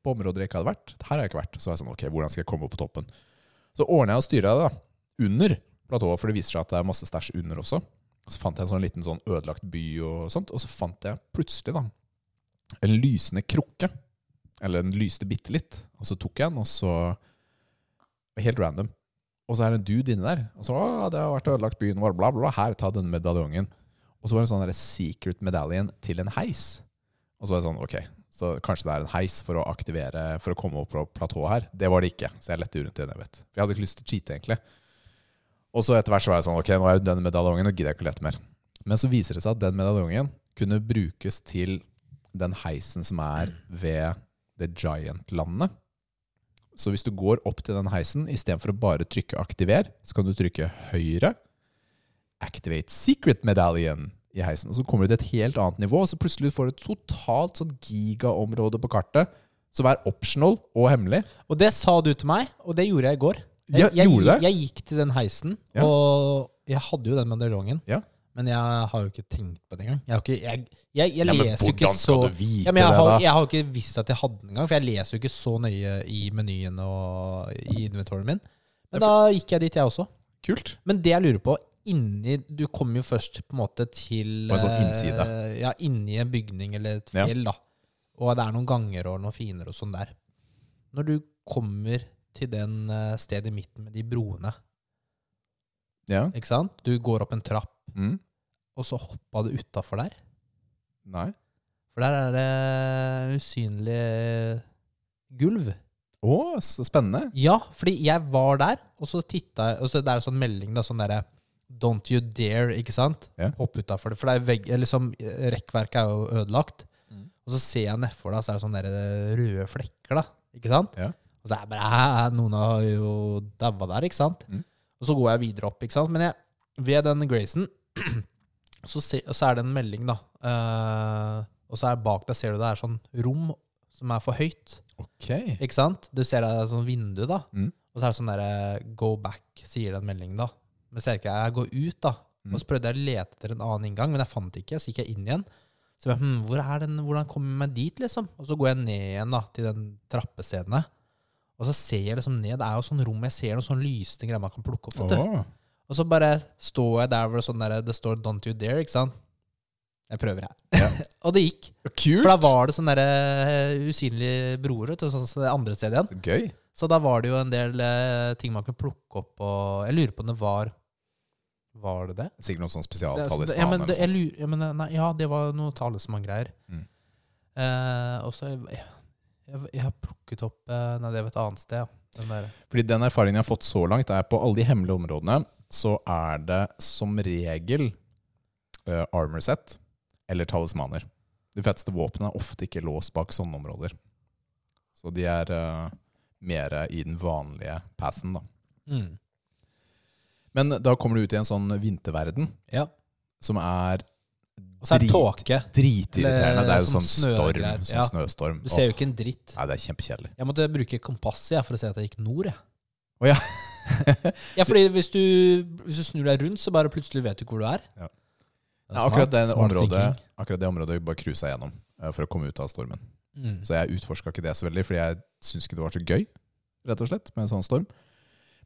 På områder jeg ikke hadde vært. Her har jeg ikke vært. Så var jeg sånn, ok, hvordan skal jeg komme opp på toppen? Så ordna jeg og styra det da, under platået, for det viser seg at det er masse stæsj under også. Så fant jeg en sånn liten sånn ødelagt by og sånt, og så fant jeg plutselig da, en lysende krukke. Eller den lyste bitte litt. Og så tok jeg den, og så Helt random. Og så er det en dude inne der. Og så, å, det har vært ødelagt byen vår, bla, bla. Her, ta denne medaljongen. Og så var det en sånn secret medallion til en heis. Og så var det sånn, ok, så kanskje det er en heis for å aktivere, for å komme opp på platået her. Det var det ikke, så jeg lette rundt i det, vet. For jeg hadde ikke lyst til å cheate, egentlig. Og så etter hvert så var jeg sånn, ok, nå er jo den medaljongen, nå gidder jeg ikke å lete mer. Men så viser det seg at den medaljongen kunne brukes til den heisen som er ved The Giant-landet. Så hvis du går opp til den heisen, istedenfor å bare trykke 'aktiver', så kan du trykke høyre. 'Activate secret medallion' i heisen. Og så kommer du til et helt annet nivå, og så plutselig får du et totalt sånn gigaområde på kartet som er optional og hemmelig. Og det sa du til meg, og det gjorde jeg i går. Ja, Jeg, jeg, jeg gikk til den heisen, Ja. og jeg hadde jo den medaljongen. Ja. Men jeg har jo ikke tenkt på det engang. Jeg, har ikke, jeg, jeg, jeg Ja, leser jo ikke så ja, men jeg, har, jeg har ikke visst at jeg hadde den engang, for jeg leser jo ikke så nøye i menyen og i inventoryen min. Men Ja, da gikk jeg dit, jeg også. Kult. Men det jeg lurer på inni Du kommer jo først på en måte til På en sånn eh, innside. Ja, inni en bygning eller et Ja. fjell, da. Og det er noen ganger og noen finer og sånn der. Når du kommer til den eh, stedet i midten med de broene, Ja. ikke sant? Du går opp en trapp, Mm. Og så hoppa du utafor der. Nei. For der er det usynlig gulv. Å, så spennende. Ja, fordi jeg var der, og så titta jeg Og så det er sånn melding, da, sånn derre Don't you dare, ikke sant? Ja. Hopp utafor det. For det er vegg, liksom, rekkverket er jo ødelagt. Mm. Og så ser jeg nedfor, da, så er det sånne der røde flekker, da. Ikke sant? Ja. Og så er jeg bare Noen har jo daua der, ikke sant? Mm. Og så går jeg videre opp, ikke sant? Men jeg, ved den Grayson så, se, så er det en melding, da. Uh, og så er bak deg ser du det er sånn rom som er for høyt. Ok. Ikke sant? Du ser det er et sånt vindu, da. Mm. Og så er det sånn derre Go back, sier den meldingen, da. Men så er det ikke jeg går ut, da. Mm. Og så prøvde jeg å lete etter en annen inngang, men jeg fant det ikke. Så gikk jeg inn igjen. Så jeg, hm, hvor den, hvordan kommer jeg meg dit, liksom? Og så går jeg ned igjen da, til den trappestedene. Og så ser jeg liksom ned. Det er jo sånn rom jeg ser noen sånn lysende greier man kan plukke opp. vet du. Å. Og så bare står jeg der hvor det, sånn der, det står 'Don't you dare', ikke sant? Jeg prøver, her. Ja. og det gikk. Kult. For da var det sånne der, eh, usynlige broer, du, sånn som andre stedet igjen. Så gøy. Så da var det jo en del eh, ting man kunne plukke opp, og jeg lurer på om det var Var det det? Sikkert noen sånn spesialtalisman. ja, men det, jeg lurer, ja, men, nei, ja, det var noe talisman-greier. Mm. Eh, og så jeg, jeg, jeg har plukket opp eh, Nei, det var et annet sted. Ja. Den der. Fordi den erfaringen jeg har fått så langt, er på alle de hemmelige områdene, så er det som regel uh, armor set eller talismaner. De feteste våpnene er ofte ikke låst bak sånne områder. Så de er uh, mer i den vanlige passen, da. Mm. Men da kommer du ut i en sånn vinterverden Ja. som er Og så er det tåke. dritirriterende. Det er jo Sånn sånn storm. Sånn Ja. snøstorm. Du ser jo ikke en dritt. Nei, det er kjempekjedelig. Jeg måtte bruke kompasset for å se at jeg gikk nord. Jeg. Å ja. ja, fordi hvis du, hvis du snur deg rundt, så bare plutselig vet du hvor du er. Ja. Det er Ja, akkurat, det området, akkurat det området bare cruisa gjennom uh, for å komme ut av stormen. Mm. Så jeg utforska ikke det så veldig, fordi jeg syns ikke det var så gøy, rett og slett, med en sånn storm.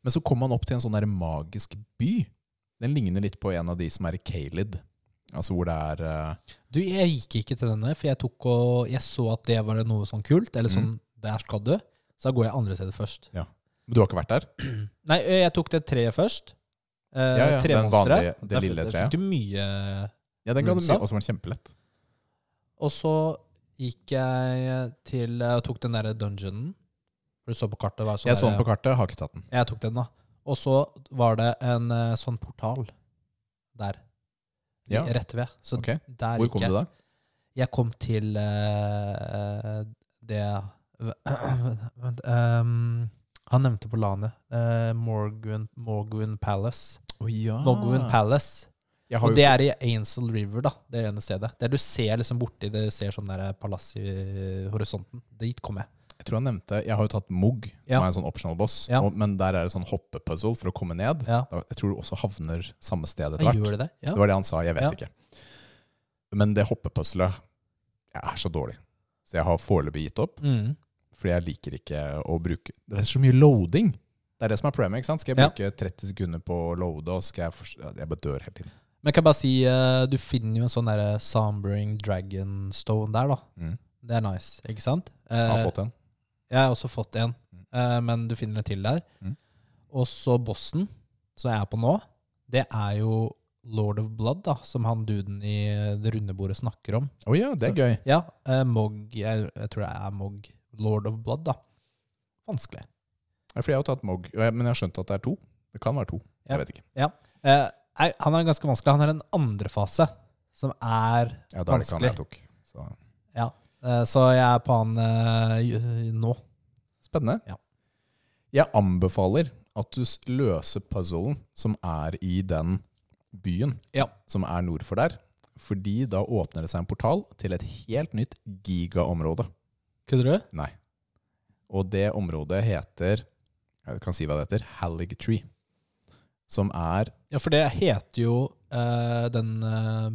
Men så kom man opp til en sånn der magisk by. Den ligner litt på en av de som er i Kalid. Altså hvor det er uh, Du, jeg gikk ikke til denne, for jeg tok og Jeg så at det var noe sånn kult, eller sånn Der skal du. Så da går jeg andre steder først. Men du har ikke vært der? Nei, jeg tok det treet først. Eh, Ja, ja, den tremonsteret. det Der f- lille treet. du mye Ja, den ga du mye, og så var kjempelett. Og så gikk jeg til og tok den derre dungeonen. For du så på kartet. Var sånn Jeg så den på kartet, har ikke tatt den. Jeg tok den, da. Og så var det en eh, sånn portal der. Ja. Rett ved. Så Ok. der Hvor kom jeg. du da? Jeg kom til uh, det Vent ehm, Han nevnte på landet. Eh, Morgwin Palace. Oh, ja. Morgwin Palace. Og det er i Ainsel River, da. Det ene stedet. Der du ser liksom borti det, du ser sånn der palass i horisonten. Dit kom jeg. Jeg tror han nevnte Jeg har jo tatt Mog, som Ja. er en sånn optional boss. Ja. Og, men der er det sånn hoppepuzzle for å komme ned. Ja. Jeg tror du også havner samme sted etter hvert. det det? Var det han sa, jeg vet ikke. Men det hoppepuzzlet jeg er så dårlig. Så jeg har foreløpig gitt opp. Mm. Fordi jeg liker ikke å bruke Det er så mye loading. Det er det som er problemet. ikke sant? Skal jeg Ja. bruke 30 sekunder på å loade, og skal jeg forst- Jeg bare dør hele tiden. Men jeg kan bare si, eh, du finner jo en sånn derre Sombering Dragonstone der, da. Mm. Det er nice, ikke sant? Jeg har Eh, fått en. Jeg har også fått en, Mm. eh, men du finner en til der. Mm. Og så bossen, som jeg er på nå, det er jo Lord of Blood, da, som han duden i det runde bordet snakker om. Å ja, det er Så- gøy. Ja, Mog, jeg, jeg tror det er Mog. Lord of Blood, da. Vanskelig. Ja, fordi jeg har jo tatt Mog, men jeg har skjønt at det er to. Det kan være to. Ja. Jeg vet ikke. Eh, han er ganske vanskelig. Han er en andre fase, som er vanskelig. Ja, Da er det ikke han jeg tok. Så. Ja. Eh, så jeg er på han eh, nå. Spennende. Ja. Jeg anbefaler at du løser puzzlen som er i den byen Ja. som er nord for der. Fordi da åpner det seg en portal til et helt nytt gigaområde. Kødder du? Nei. Og det området heter Jeg kan si hva det heter. Hallig Tree. Som er Ja, for det heter jo uh, Den uh,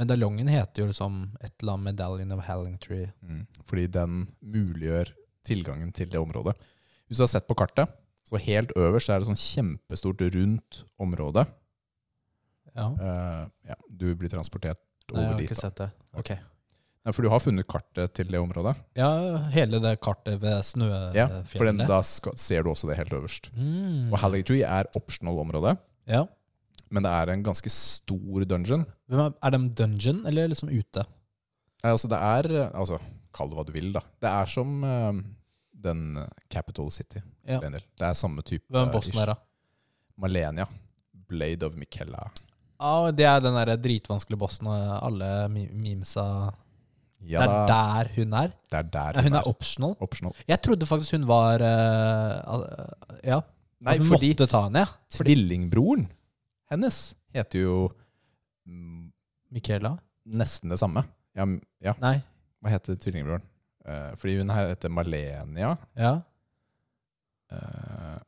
medaljongen heter jo liksom et eller annet Medallion of Hallingtree. mm, Fordi den muliggjør tilgangen til det området. Hvis du har sett på kartet, så helt øverst er det sånn kjempestort rundt område. Ja. Uh, ja, du blir transportert over dit. Nei, jeg har dit. ikke Da. sett det. Ok. Nei, for du har funnet kartet til det området. Ja, hele det kartet ved Ja, for den, da skal, ser du også det helt øverst. Mm. Og Hallig Tree er optional område, Ja. men det er en ganske stor dungeon. Er, er de dungeon, eller liksom ute? Nei, altså det er eh, Altså, kall det hva du vil, da. Det er som uh, den eh, Capital City. Ja. Det er samme type Hvem er bossen er da? Malenia. Blade of Michella. Ah, det er den der dritvanskelige bossen og alle memesa Ja Det er der hun er? det er der Ja, hun er optional? optional. Jeg trodde faktisk hun var uh, Ja. Nei, hun fordi måtte ta henne, ja. tvillingbroren hennes heter jo mm, Michaela? nesten det samme. Ja, ja. Nei. hva heter tvillingbroren? Uh, fordi hun heter Malenia. Ja. Hva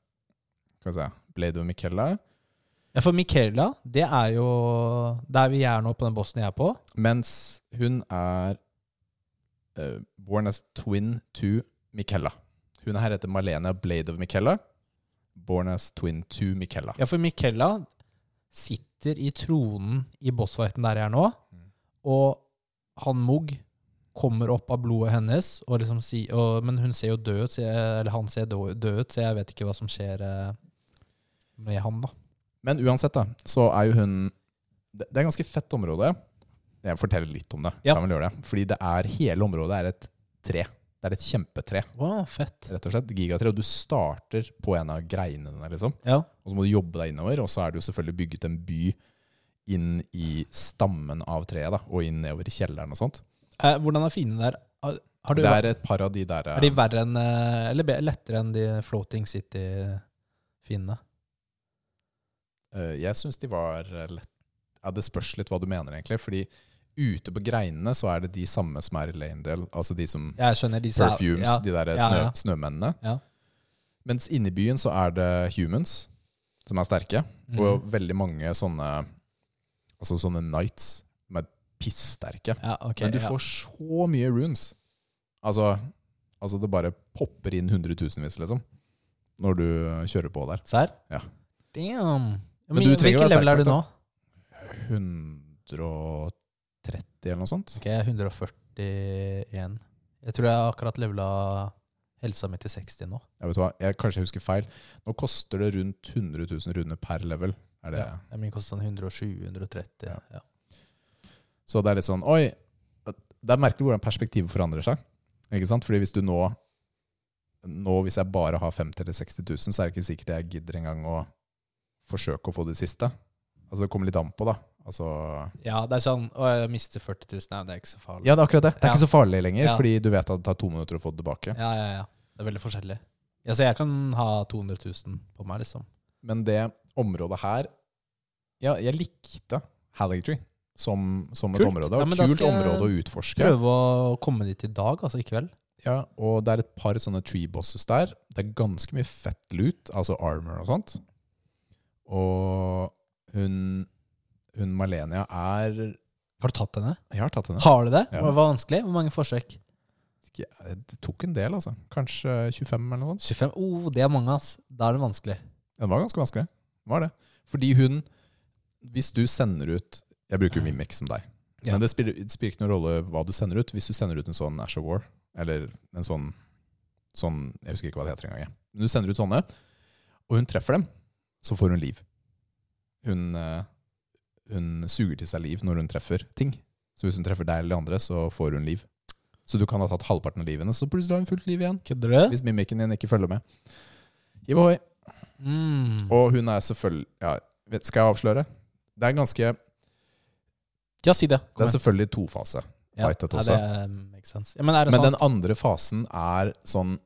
skal vi se Blade of Michaela. ja, for Michaela, det er jo der vi er nå på den bossen jeg er på. Mens hun er eh, born as twin to Michella. Hun her heter Malena Blade of Michella. Born as twin to Michella. Ja, for Michaela sitter i tronen i bossfighten der jeg er nå, Mm. og han Mugg kommer opp av blodet hennes, og liksom si, og, men hun ser jo død ut, jeg, eller han ser død død ut, så jeg vet ikke hva som skjer eh, med han, da. Men uansett, da, så er jo hun Det det er et ganske fett område. Jeg forteller litt om det. Ja. Kan vel gjøre det. Fordi det er, hele området er et tre. Det er et kjempetre, Wow, fett. rett og slett. Gigatre. Og du starter på en av greinene, der, liksom. Ja. Og så må du jobbe deg innover, og så er det jo selvfølgelig bygget en by inn i stammen av treet, da, og inn nedover i kjelleren og sånt. Eh, hvordan er fiendene der? Har, har du, Det er et par av de der er de verre enn eh, Eller lettere enn de Floating City-fiendene? eh, Jeg syns de var eh, lett Ja, det spørs litt hva du mener, egentlig. Fordi ute på greinene så er det de samme som er i Lanedale, altså de som Jeg skjønner er- Perfumes, Ja, de der snø, ja. snømennene. Ja. Mens inne i byen så er det humans som er sterke, Mm. og veldig mange sånne Altså sånne knights som er pisssterke. ja, ok. Men du får så mye runes. Altså, altså det bare popper inn hundretusenvis, liksom. Når du kjører på der. Serr? Ja. Damn. Men, Men Hvilken level er du nå? nå? 130 eller noe sånt. Ok, jeg er 141. Jeg tror jeg akkurat levela helsa mi til 60 nå. Jeg vet hva, jeg, kanskje jeg husker feil. Nå koster det rundt 100 000 runder per level. Er det, Ja. Min koster sånn 120-130. Ja. Ja. Så det er litt sånn Oi! Det er merkelig hvordan perspektivet forandrer seg. Ikke sant? Fordi hvis du nå Nå hvis jeg bare har 50 eller 60 000, så er det ikke sikkert jeg gidder engang å forsøke å få det siste. Altså Det kommer litt an på, da. Altså ja, det er sånn Å, jeg mister 40 000. Nei, det er ikke så farlig. Ja, det er akkurat det. Det er Ja. ikke så farlig lenger, Ja. fordi du vet at det tar to minutter å få det tilbake. Ja, ja, ja. Det er veldig forskjellig. Ja, så jeg kan ha 200 000 på meg, liksom. Men det området her Ja, jeg likte Halligtree som, som et område. Ja, var men da kult område å utforske. Prøve å komme dit i dag, altså i kveld. Ja, og det er et par sånne tree bosses der. Det er ganske mye fett loot, altså armor og sånt. Og hun, hun Malenia er Har du tatt henne? Jeg har tatt henne. Har du det? Ja. Var det vanskelig? Hvor mange forsøk? Ikke- Det tok en del, altså. Kanskje 25 eller noe sånt. 25? Oh, det er mange, ass. Da er det vanskelig. Det var ganske vanskelig. Det Var det. Fordi hun Hvis du sender ut Jeg bruker Mimic som deg. Ja. Men det spiller, det spiller ikke noen rolle hva du sender ut. Hvis du sender ut en sånn Ash of War, eller en sånn, sånn Jeg husker ikke hva det heter engang. Men du sender ut sånne, og hun treffer dem, så får hun liv. Hun, eh, hun suger til seg liv når hun treffer ting. Så hvis hun treffer deg eller andre, så får hun liv. Så du kan ha tatt halvparten av livet hennes, så plutselig har hun fullt liv igjen. Kødder du? Hvis mimikken din ikke følger med. Hiv ohoi. Mm. Og hun er selvfølgelig ja, vet, Skal jeg avsløre? Det er ganske Ja, si det. Det er selvfølgelig tofase. Ja. fightet Ja, det makes sense. Ja, men det Men sånn den andre fasen er sånn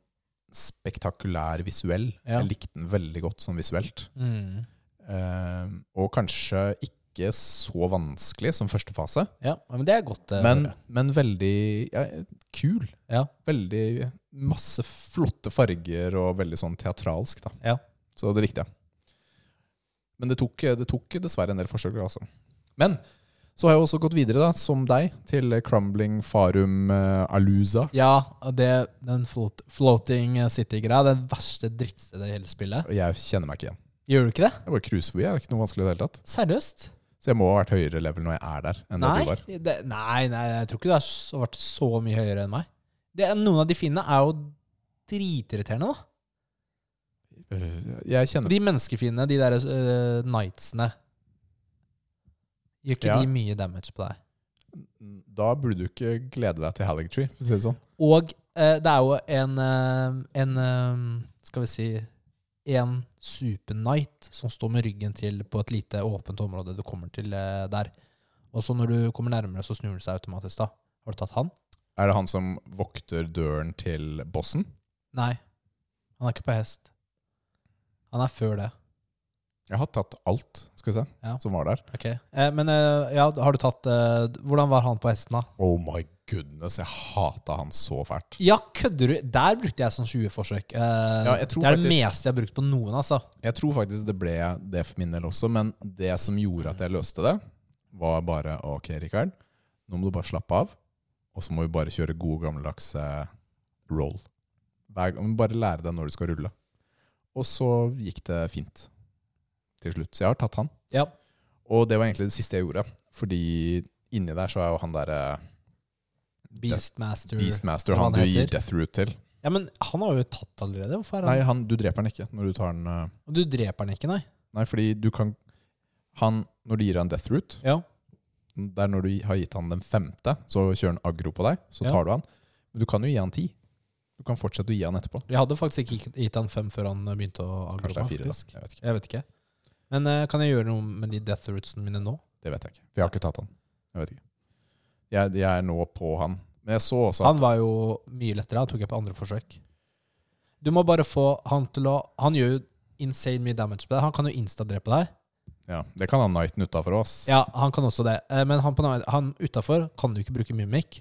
spektakulær visuell. Ja. Jeg likte den veldig godt sånn visuelt. Mm. Uh, og kanskje ikke så vanskelig som første fase, Ja, men det er godt. eh, men, men veldig ja, kul. Ja. Veldig masse flotte farger og veldig sånn teatralsk. da. Ja. Så det likte jeg. Men det tok, det tok dessverre en del forsøk. Altså. Men så har jeg også gått videre, da, som deg, til Crumbling Farum uh, Alusa. Ja, det, den float, floating city-greia, det verste drittstedet i hele spillet. Jeg kjenner meg ikke igjen. Gjør du ikke det? Jeg bare cruiser forbi. Det er ikke noe vanskelig i det hele tatt. Seriøst? Så jeg må ha vært høyere level når jeg er der, enn det Nei, du var. det, nei, nei, jeg tror ikke du har vært så mye høyere enn meg. Det, noen av de fiendene er jo dritirriterende, da. Øh, Jeg kjenner De menneskefiendene, de der uh, knightsene Gjør ikke Ja. de mye damage på deg? Da burde du ikke glede deg til Haligtree, for å si det sånn. Og uh, det er jo en, uh, en Skal vi si En super knight som står med ryggen til på et lite åpent område du kommer til eh, der. Og så når du kommer nærmere, så snur det seg automatisk. da Har du tatt han? Er det han som vokter døren til bossen? Nei. Han er ikke på hest. Han er før det. Jeg har tatt alt, skal vi se, Ja. som var der. Ok, eh, Men eh, ja, har du tatt eh, Hvordan var han på hesten, da? Oh my goodness, jeg hata han så fælt. Ja, kødder du? Der brukte jeg sånn 20 forsøk. Eh, Ja, det er det meste jeg har brukt på noen, altså. Jeg tror faktisk det ble det for min del også, men det som gjorde at jeg løste det, var bare ok, Rikard, nå må du bare slappe av, og så må vi bare kjøre god, gammeldags eh, roll. Bare lære deg når du skal rulle. Og så gikk det fint til slutt. Så jeg har tatt han. Ja. Og det var egentlig det siste jeg gjorde, fordi inni der så er jo han derre Beastmaster. Beastmaster, han han du gir death root til. Ja, men han har jo tatt allerede. Hvorfor er han Nei, han, du dreper han ikke når du tar den uh... Du dreper han ikke, nei? Nei, fordi du kan Han, når du gir han death root Ja. Det er når du har gitt han den femte, så kjører han aggro på deg. Så Ja. tar du han. Men du kan jo gi han ti. Du kan fortsette å gi han etterpå. Jeg hadde faktisk ikke gitt han fem før han begynte å aggro. Kanskje det er fire, da. Jeg vet ikke. Jeg vet ikke. Men eh, kan jeg gjøre noe med de death rootsene mine nå? Det vet jeg ikke. For jeg har ikke tatt han. Jeg vet ikke. Jeg, jeg er nå på han. Men jeg så også at Han var jo mye lettere. Han tok jeg på andre forsøk. Du må bare få han til å Han gjør jo insane mye damage på deg. Han kan jo insta-drepe deg. ja, Det kan han Knighten utafor oss. Ja, han kan også det. Eh, Men han, på, han utafor kan du ikke bruke mimic.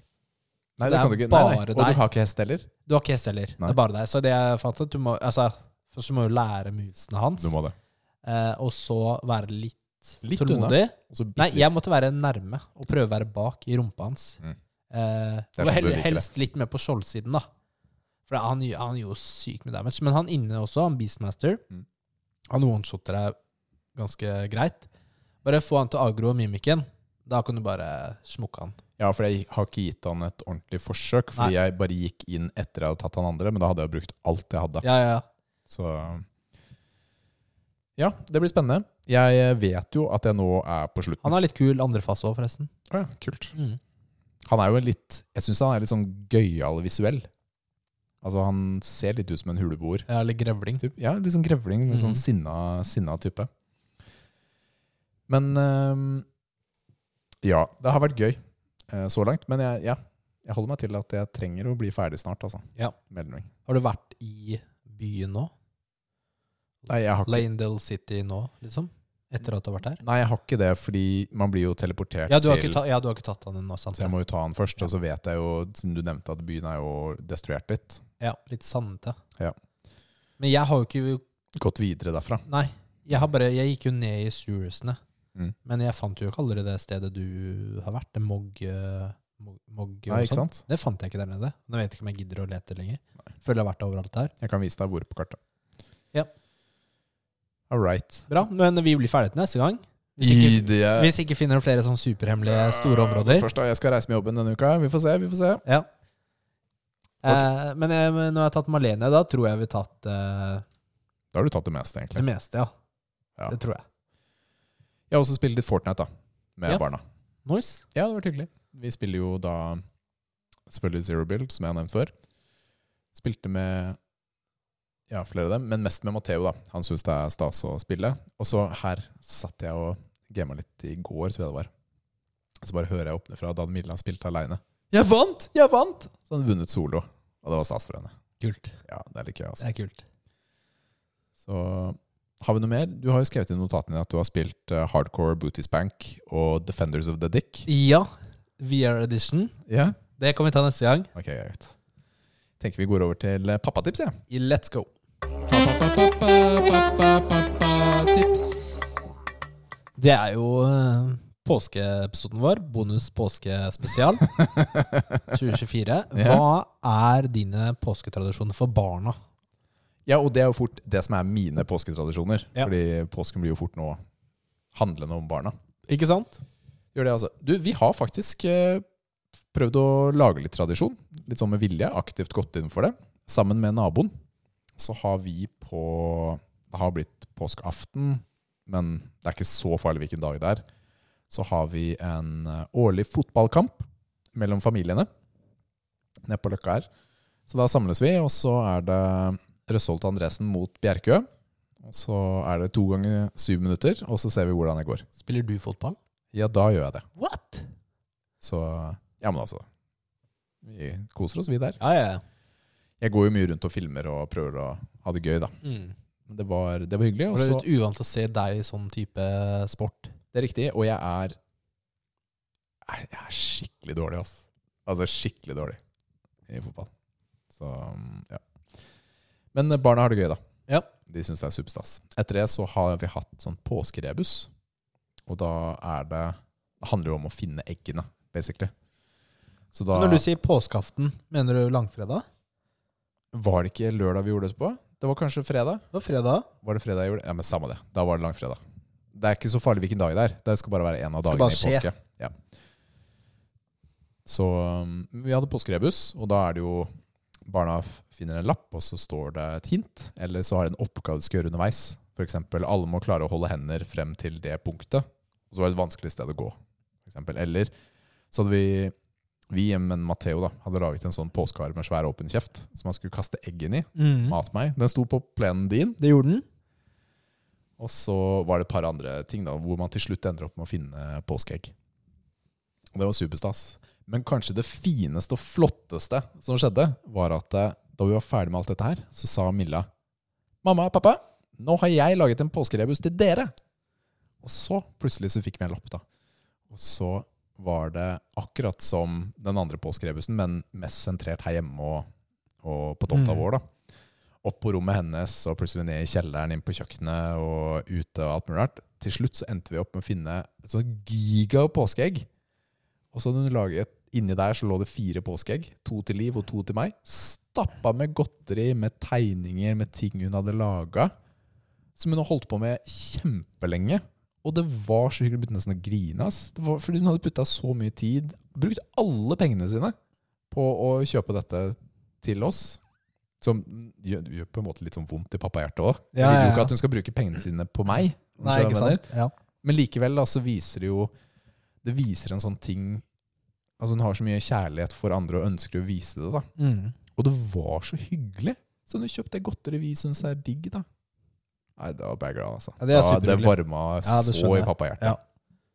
Nei, det, det kan du ikke. Nei, nei. bare Og deg. du har ikke hest heller. Du har ikke hest heller. Det Nei. er bare deg. Så det jeg fant ut, du må altså, Først så må du lære musene hans, Du må det. Eh, og så være litt, Litt tålmodig. Nei, jeg måtte være nærme og prøve å være bak i rumpa hans. Mm. Eh, Det og sånn hel, helst litt mer på skjoldsiden, da. For han, han jo sykt med damage. Men han inne også, han Beastmaster, Mm. han one-shotter deg ganske greit. Bare få han til agro og mimikken. Da kan du bare smukke han. Ja, for jeg har ikke gitt han et ordentlig forsøk, fordi jeg bare gikk inn etter jeg hadde tatt han andre, men da hadde jeg brukt alt jeg hadde. Ja, ja, ja. Så Ja, det blir spennende. Jeg vet jo at jeg nå er på slutten. Han er litt kul andre fase òg, forresten. Å ja, kult. Mm. Han er jo en litt Jeg syns han er litt sånn gøyal visuell. Altså, han ser litt ut som en huleboer. Ja, eller grevling. Typ. Ja, litt sånn grevling. Litt sånn mm. sinna, sinna type. Men ehm, Ja, det har vært gøy eh, så langt. Men jeg, ja, jeg holder meg til at jeg trenger å bli ferdig snart, altså. Ja. Har du vært i byen nå? Nei, jeg har ikke Lanedale City nå, liksom? Etter at du har vært der? Nei, jeg har ikke det, fordi man blir jo teleportert Ja, du har til ikke, ta, ja, du har ikke tatt han ennå, sant? Så jeg må jo ta han først, og så vet jeg jo, siden du nevnte at byen er jo destruert litt, Ja, litt sandete. Ja. Men jeg har jo ikke gått videre derfra. Nei. Jeg, har bare, jeg gikk jo ned i sewersene. Mm. Men jeg fant jo ikke aldri det stedet du har vært. Det Mog... eh, Mog, Nei, ikke sant? Det fant jeg ikke der nede. Nå vet jeg ikke om jeg gidder å lete lenger. Føler jeg har vært overalt der. Jeg kan vise deg hvor på kartet. Ja. All right. Bra. Men vi blir ferdige til neste gang. Hvis ikke, det hvis ikke finner flere sånn superhemmelige store områder. Spørs da, Jeg skal reise med jobben denne uka. Vi får se. vi får se. Ja. Eh, men jeg, når jeg har tatt Malene, da tror jeg vi har tatt eh, Da har du tatt det meste, egentlig. det meste, ja. Ja. Det tror jeg. Jeg har også spilt litt Fortnite da, med Ja. barna. Nice. Ja, det vært hyggelig. Vi spiller jo da selvfølgelig Zero Build, som jeg har nevnt før. Spilte med ja, flere av dem, men mest med Matheo. da. Han syns det er stas å spille. Og så her satt jeg og gama litt i går, tror jeg det var. Så bare hører jeg åpne fra da Milla spilte aleine. 'Jeg vant! Jeg vant!' Så han vunnet solo. Og det var stas for henne. Kult. Ja, det er litt gøy, altså. Det er kult. Så har vi noe mer? Du har jo skrevet i notatene dine at du har spilt uh, Hardcore Booties Bank og Defenders of the Dick. Ja. VR edition. Ja. Det kan vi ta neste gang. Ok, greit. Tenker vi går over til eh, pappatips, jeg. Ja. Let's go. Tips. Det er jo eh, påskeepisoden vår. Bonus påskespesial 2024. Hva er dine påsketradisjoner for barna? Ja, og det er jo fort det som er mine påsketradisjoner. Ja. Fordi påsken blir jo fort nå handlende om barna. Ikke sant? Gjør det, altså. Du, vi har faktisk eh, prøvd å lage litt tradisjon. Litt sånn med vilje. Aktivt gått inn for det. Sammen med naboen. Så har vi på Det har blitt påskeaften, men det er ikke så farlig hvilken dag det er. Så har vi en eh, årlig fotballkamp mellom familiene nede på Løkka her. Så da samles vi, og så er det Røsholt Andresen mot Bjerkø. Og så er det to ganger syv minutter, og så ser vi hvordan det går. Spiller du fotball? Ja, da gjør jeg det. What? Så ja, men altså Vi koser oss, vi der. Ja, Ja, ja. Jeg går jo mye rundt og filmer og prøver å ha det gøy, da. Mm. Det var, det var hyggelig. Og det er litt uvant å se deg i sånn type sport. det er riktig. Og jeg er Jeg er skikkelig dårlig, altså. Altså skikkelig dårlig i fotball. Så ja. Men barna har det gøy, da. Ja. De syns det er superstas. Etter det så har vi hatt sånn påskerebus. Og da er det Det handler jo om å finne eggene, basically. Så da Når du sier påskeaften, mener du langfredag? Var det ikke lørdag vi gjorde det på? Det var kanskje fredag? Det var fredag. Var det fredag jeg gjorde det? Ja, men samme det. Da var det langfredag. Det er ikke så farlig hvilken dag det er. Det skal bare være en av dagene i påske. Ja. Så um, vi hadde påskerebus, og da er det jo Barna finner en lapp, og så står det et hint. Eller så har de en oppgave de skal gjøre underveis. F.eks. alle må klare å holde hender frem til det punktet. Og så var det et vanskelig sted å gå. For eksempel. Eller så hadde vi vi, men Matteo, da, hadde laget en sånn påskehare med svær åpen kjeft som man skulle kaste egg inn i. Mm. Mat meg. Den sto på plenen din. Det gjorde den. Og så var det et par andre ting da, hvor man til slutt ender opp med å finne påskeegg. Og det var superstas. Men kanskje det fineste og flotteste som skjedde, var at eh, da vi var ferdig med alt dette her, så sa Milla Mamma, pappa, nå har jeg laget en påskerebus til dere. Og så plutselig så fikk vi en lapp, da. Og så var det akkurat som den andre påskerebusen, men mest sentrert her hjemme og, og på tomta Mm. vår, da opp på rommet hennes og plutselig ned i kjelleren, inn på kjøkkenet og ute og alt mulig rart. Til slutt så endte vi opp med å finne et sånt giga påskeegg. Og så hadde hun laget, inni der så lå det fire påskeegg. To til Liv og to til meg. Stappa med godteri, med tegninger, med ting hun hadde laga. Som hun har holdt på med kjempelenge. Og det var så hyggelig. Jeg begynte nesten å grine. ass. Det var fordi hun hadde putta så mye tid, brukt alle pengene sine på å kjøpe dette til oss. Som gjør, gjør på en måte litt sånn vondt i pappahjertet òg. Jeg Ja, vil jo ja, ikke at hun skal bruke pengene sine på meg. om Nei, du skjønner ikke jeg mener. sant? Ja. Men likevel da, så viser det jo Det viser en sånn ting Altså Hun har så mye kjærlighet for andre og ønsker å vise det. da Mm. Og det var så hyggelig. Så hun kjøpte godteri vi syns er digg. da Nei, det var bare glad, altså. Ja, det Da- det varma Ja, det så i pappahjertet. Ja.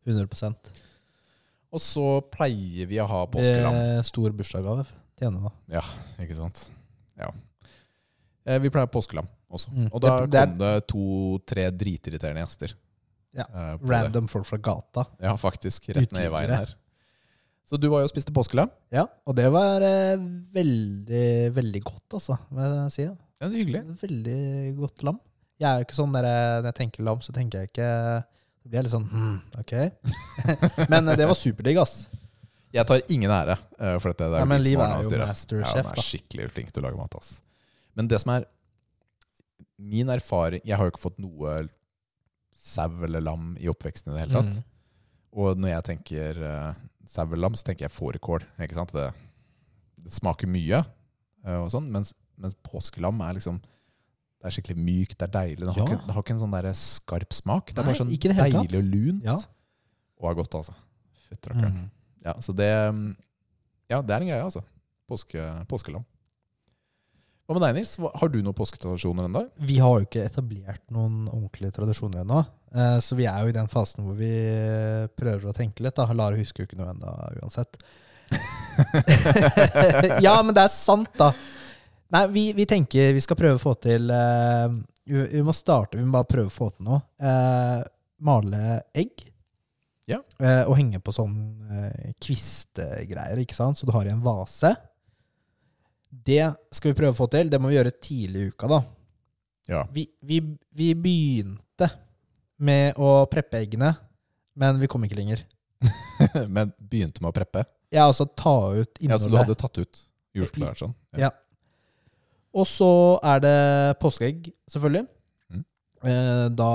100% Og så pleier vi å ha påskelam. Det er Stor bursdagsgave til henne, da. Ja, Ikke sant? Ja. Eh, Vi pleier påskelam også. Mm. Og da Det- kom det to-tre dritirriterende gjester. Ja. eh. Random folk fra gata. Ja, faktisk. Rett ned i veien her. Så du var jo og spiste påskelam. Ja, og det var eh, veldig, veldig godt, altså. Hva skal jeg si. Ja, det er hyggelig. Veldig godt lam. Jeg er jo ikke sånn der, eh, Når jeg tenker lam, så tenker jeg ikke Det blir litt sånn hmm, ok. Men eh, det var superdigg, ass. Jeg tar ingen ære uh, for dette. Det er Ja, men Liv er jo masterchef, masterchef, Ja, han er skikkelig flink til å lage mat. ass. Men det som er min erfaring Jeg har jo ikke fått noe sau eller lam i oppveksten i det hele tatt. Mm. Og når jeg tenker uh, sau eller lam, så tenker jeg fårikål. Det, det smaker mye, uh, og sånn, mens, mens påskelam er liksom det er skikkelig mykt, det er deilig. Det har, Ja. ikke, det har ikke en sånn der skarp smak. Det er bare sånn deilig og lunt. Ja. Og er godt, altså. Fytti rakkeren. Mm. Ja, så det mm, Ja, det er en greie, altså. Påske, påskelam. Hva med deg, Nils? Har du noen påsketradisjoner ennå? Vi har jo ikke etablert noen ordentlige tradisjoner ennå. eh, Så vi er jo i den fasen hvor vi prøver å tenke litt. da Lara husker jo ikke noe ennå uansett. ja, men det er sant, da. Nei, vi, vi tenker vi skal prøve å få til uh, vi, vi må starte, vi må bare prøve å få til noe. Uh, male egg. Ja. Uh, og henge på sånn kvistegreier, ikke sant? Så du har i en vase. Det skal vi prøve å få til. Det må vi gjøre tidlig i uka, da. Ja. Vi, vi, vi begynte med å preppe eggene, men vi kom ikke lenger. Men begynte med å preppe. Ja, altså ta ut Ja, Så du hadde tatt ut jordskjelett sånn? Ja. Og så er det påskeegg, selvfølgelig. Mm. Eh, da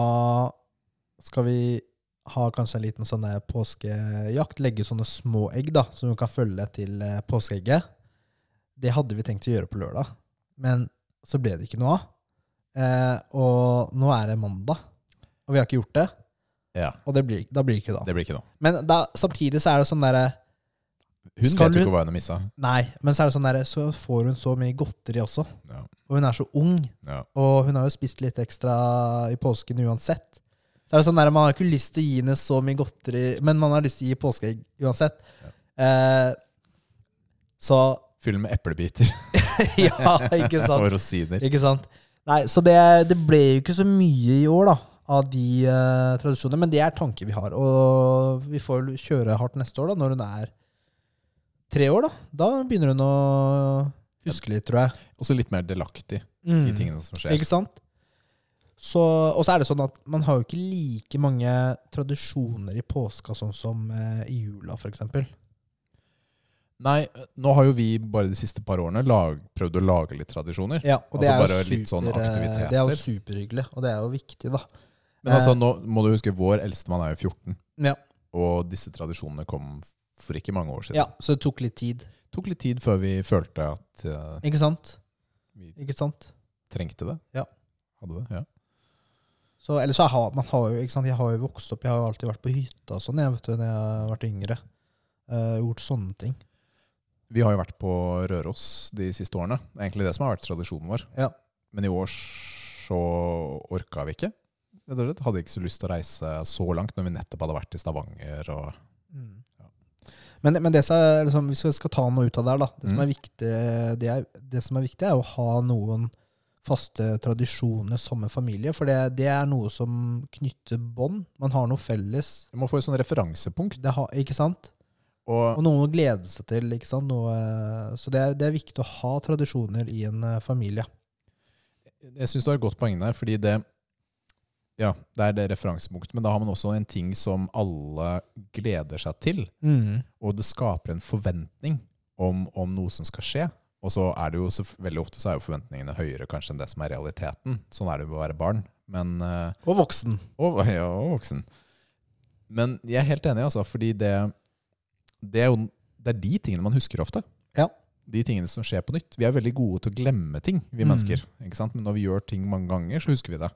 skal vi ha kanskje en liten sånn påskejakt. Legge sånne små egg da, som du kan følge til eh, påskeegget. Det hadde vi tenkt å gjøre på lørdag, men så ble det ikke noe av. Eh, og nå er det mandag, og vi har ikke gjort det. ja. Og det blir, da blir det ikke da. Det blir ikke noe. Men da, samtidig så er det sånn derre Hun Skal vet jo ikke hva hun har missa. Nei, men så er det sånn der, Så får hun så mye godteri også. Ja. Og hun er så ung. Ja. Og hun har jo spist litt ekstra i påsken uansett. Så er det sånn der, Man har ikke lyst til å gi henne så mye godteri, men man har lyst til å gi påskeegg uansett. Eh, så Fyll med eplebiter Ja, ikke sant? og rosiner. Ikke sant? Nei, Så det, det ble jo ikke så mye i år da av de eh, tradisjonene, men det er tanker vi har. Og vi får kjøre hardt neste år, da når hun er tre år. Da Da begynner hun å huske litt, tror jeg. Også litt mer delaktig Mm. i tingene som skjer. Ikke sant? Så, og så er det sånn at man har jo ikke like mange tradisjoner i påska sånn som eh, i jula, f.eks. Nei, nå har jo vi bare de siste par årene lag, prøvd å lage litt tradisjoner. Ja, og det Altså er jo sånn super, aktiviteter. Det er jo superhyggelig, og det er jo viktig, da. Men altså, Eh. nå må du huske, vår eldstemann er jo 14, Ja, og disse tradisjonene kom for ikke mange år siden. ja Så det tok litt tid. Det tok litt tid før vi følte at uh, Ikke sant? vi Ikke sant? trengte det. Ja. Hadde det, ja. Så, eller så har man har jo, ikke sant? Jeg har jo vokst opp, jeg har jo alltid vært på hytta og sånn, jeg vet du, når jeg har vært yngre. Uh, gjort sånne ting. Vi har jo vært på Røros de siste årene. Det er egentlig det som har vært tradisjonen vår. Ja. Men i år så orka vi ikke. Hadde ikke så lyst til å reise så langt når vi nettopp hadde vært i Stavanger. Og Mm. Men, men det som er, liksom, hvis vi skal ta noe ut av det her, da. Det, som Mm. er viktig, det, er, det som er viktig, er å ha noen faste tradisjoner som en familie. For det, det er noe som knytter bånd. Man har noe felles. Du må få et sånn referansepunkt. Det har, ikke sant? Og Og noe å glede seg til. ikke sant? Noe, så det er, det er viktig å ha tradisjoner i en eh, familie. jeg syns du har et godt poeng der, fordi det ja, det er det referansepunktet, men da har man også en ting som alle gleder seg til. Og det skaper en forventning om, om noe som skal skje. Og så er det jo så, veldig ofte så er jo forventningene høyere kanskje enn det som er realiteten. Sånn er det jo å være barn. Men, eh, Og voksen. og, ja, og voksen. Men jeg er helt enig, altså, fordi det, det, er jo, det er de tingene man husker ofte. Ja. De tingene som skjer på nytt. Vi er veldig gode til å glemme ting, vi Mm. mennesker. Ikke sant? Men når vi gjør ting mange ganger, så husker vi det.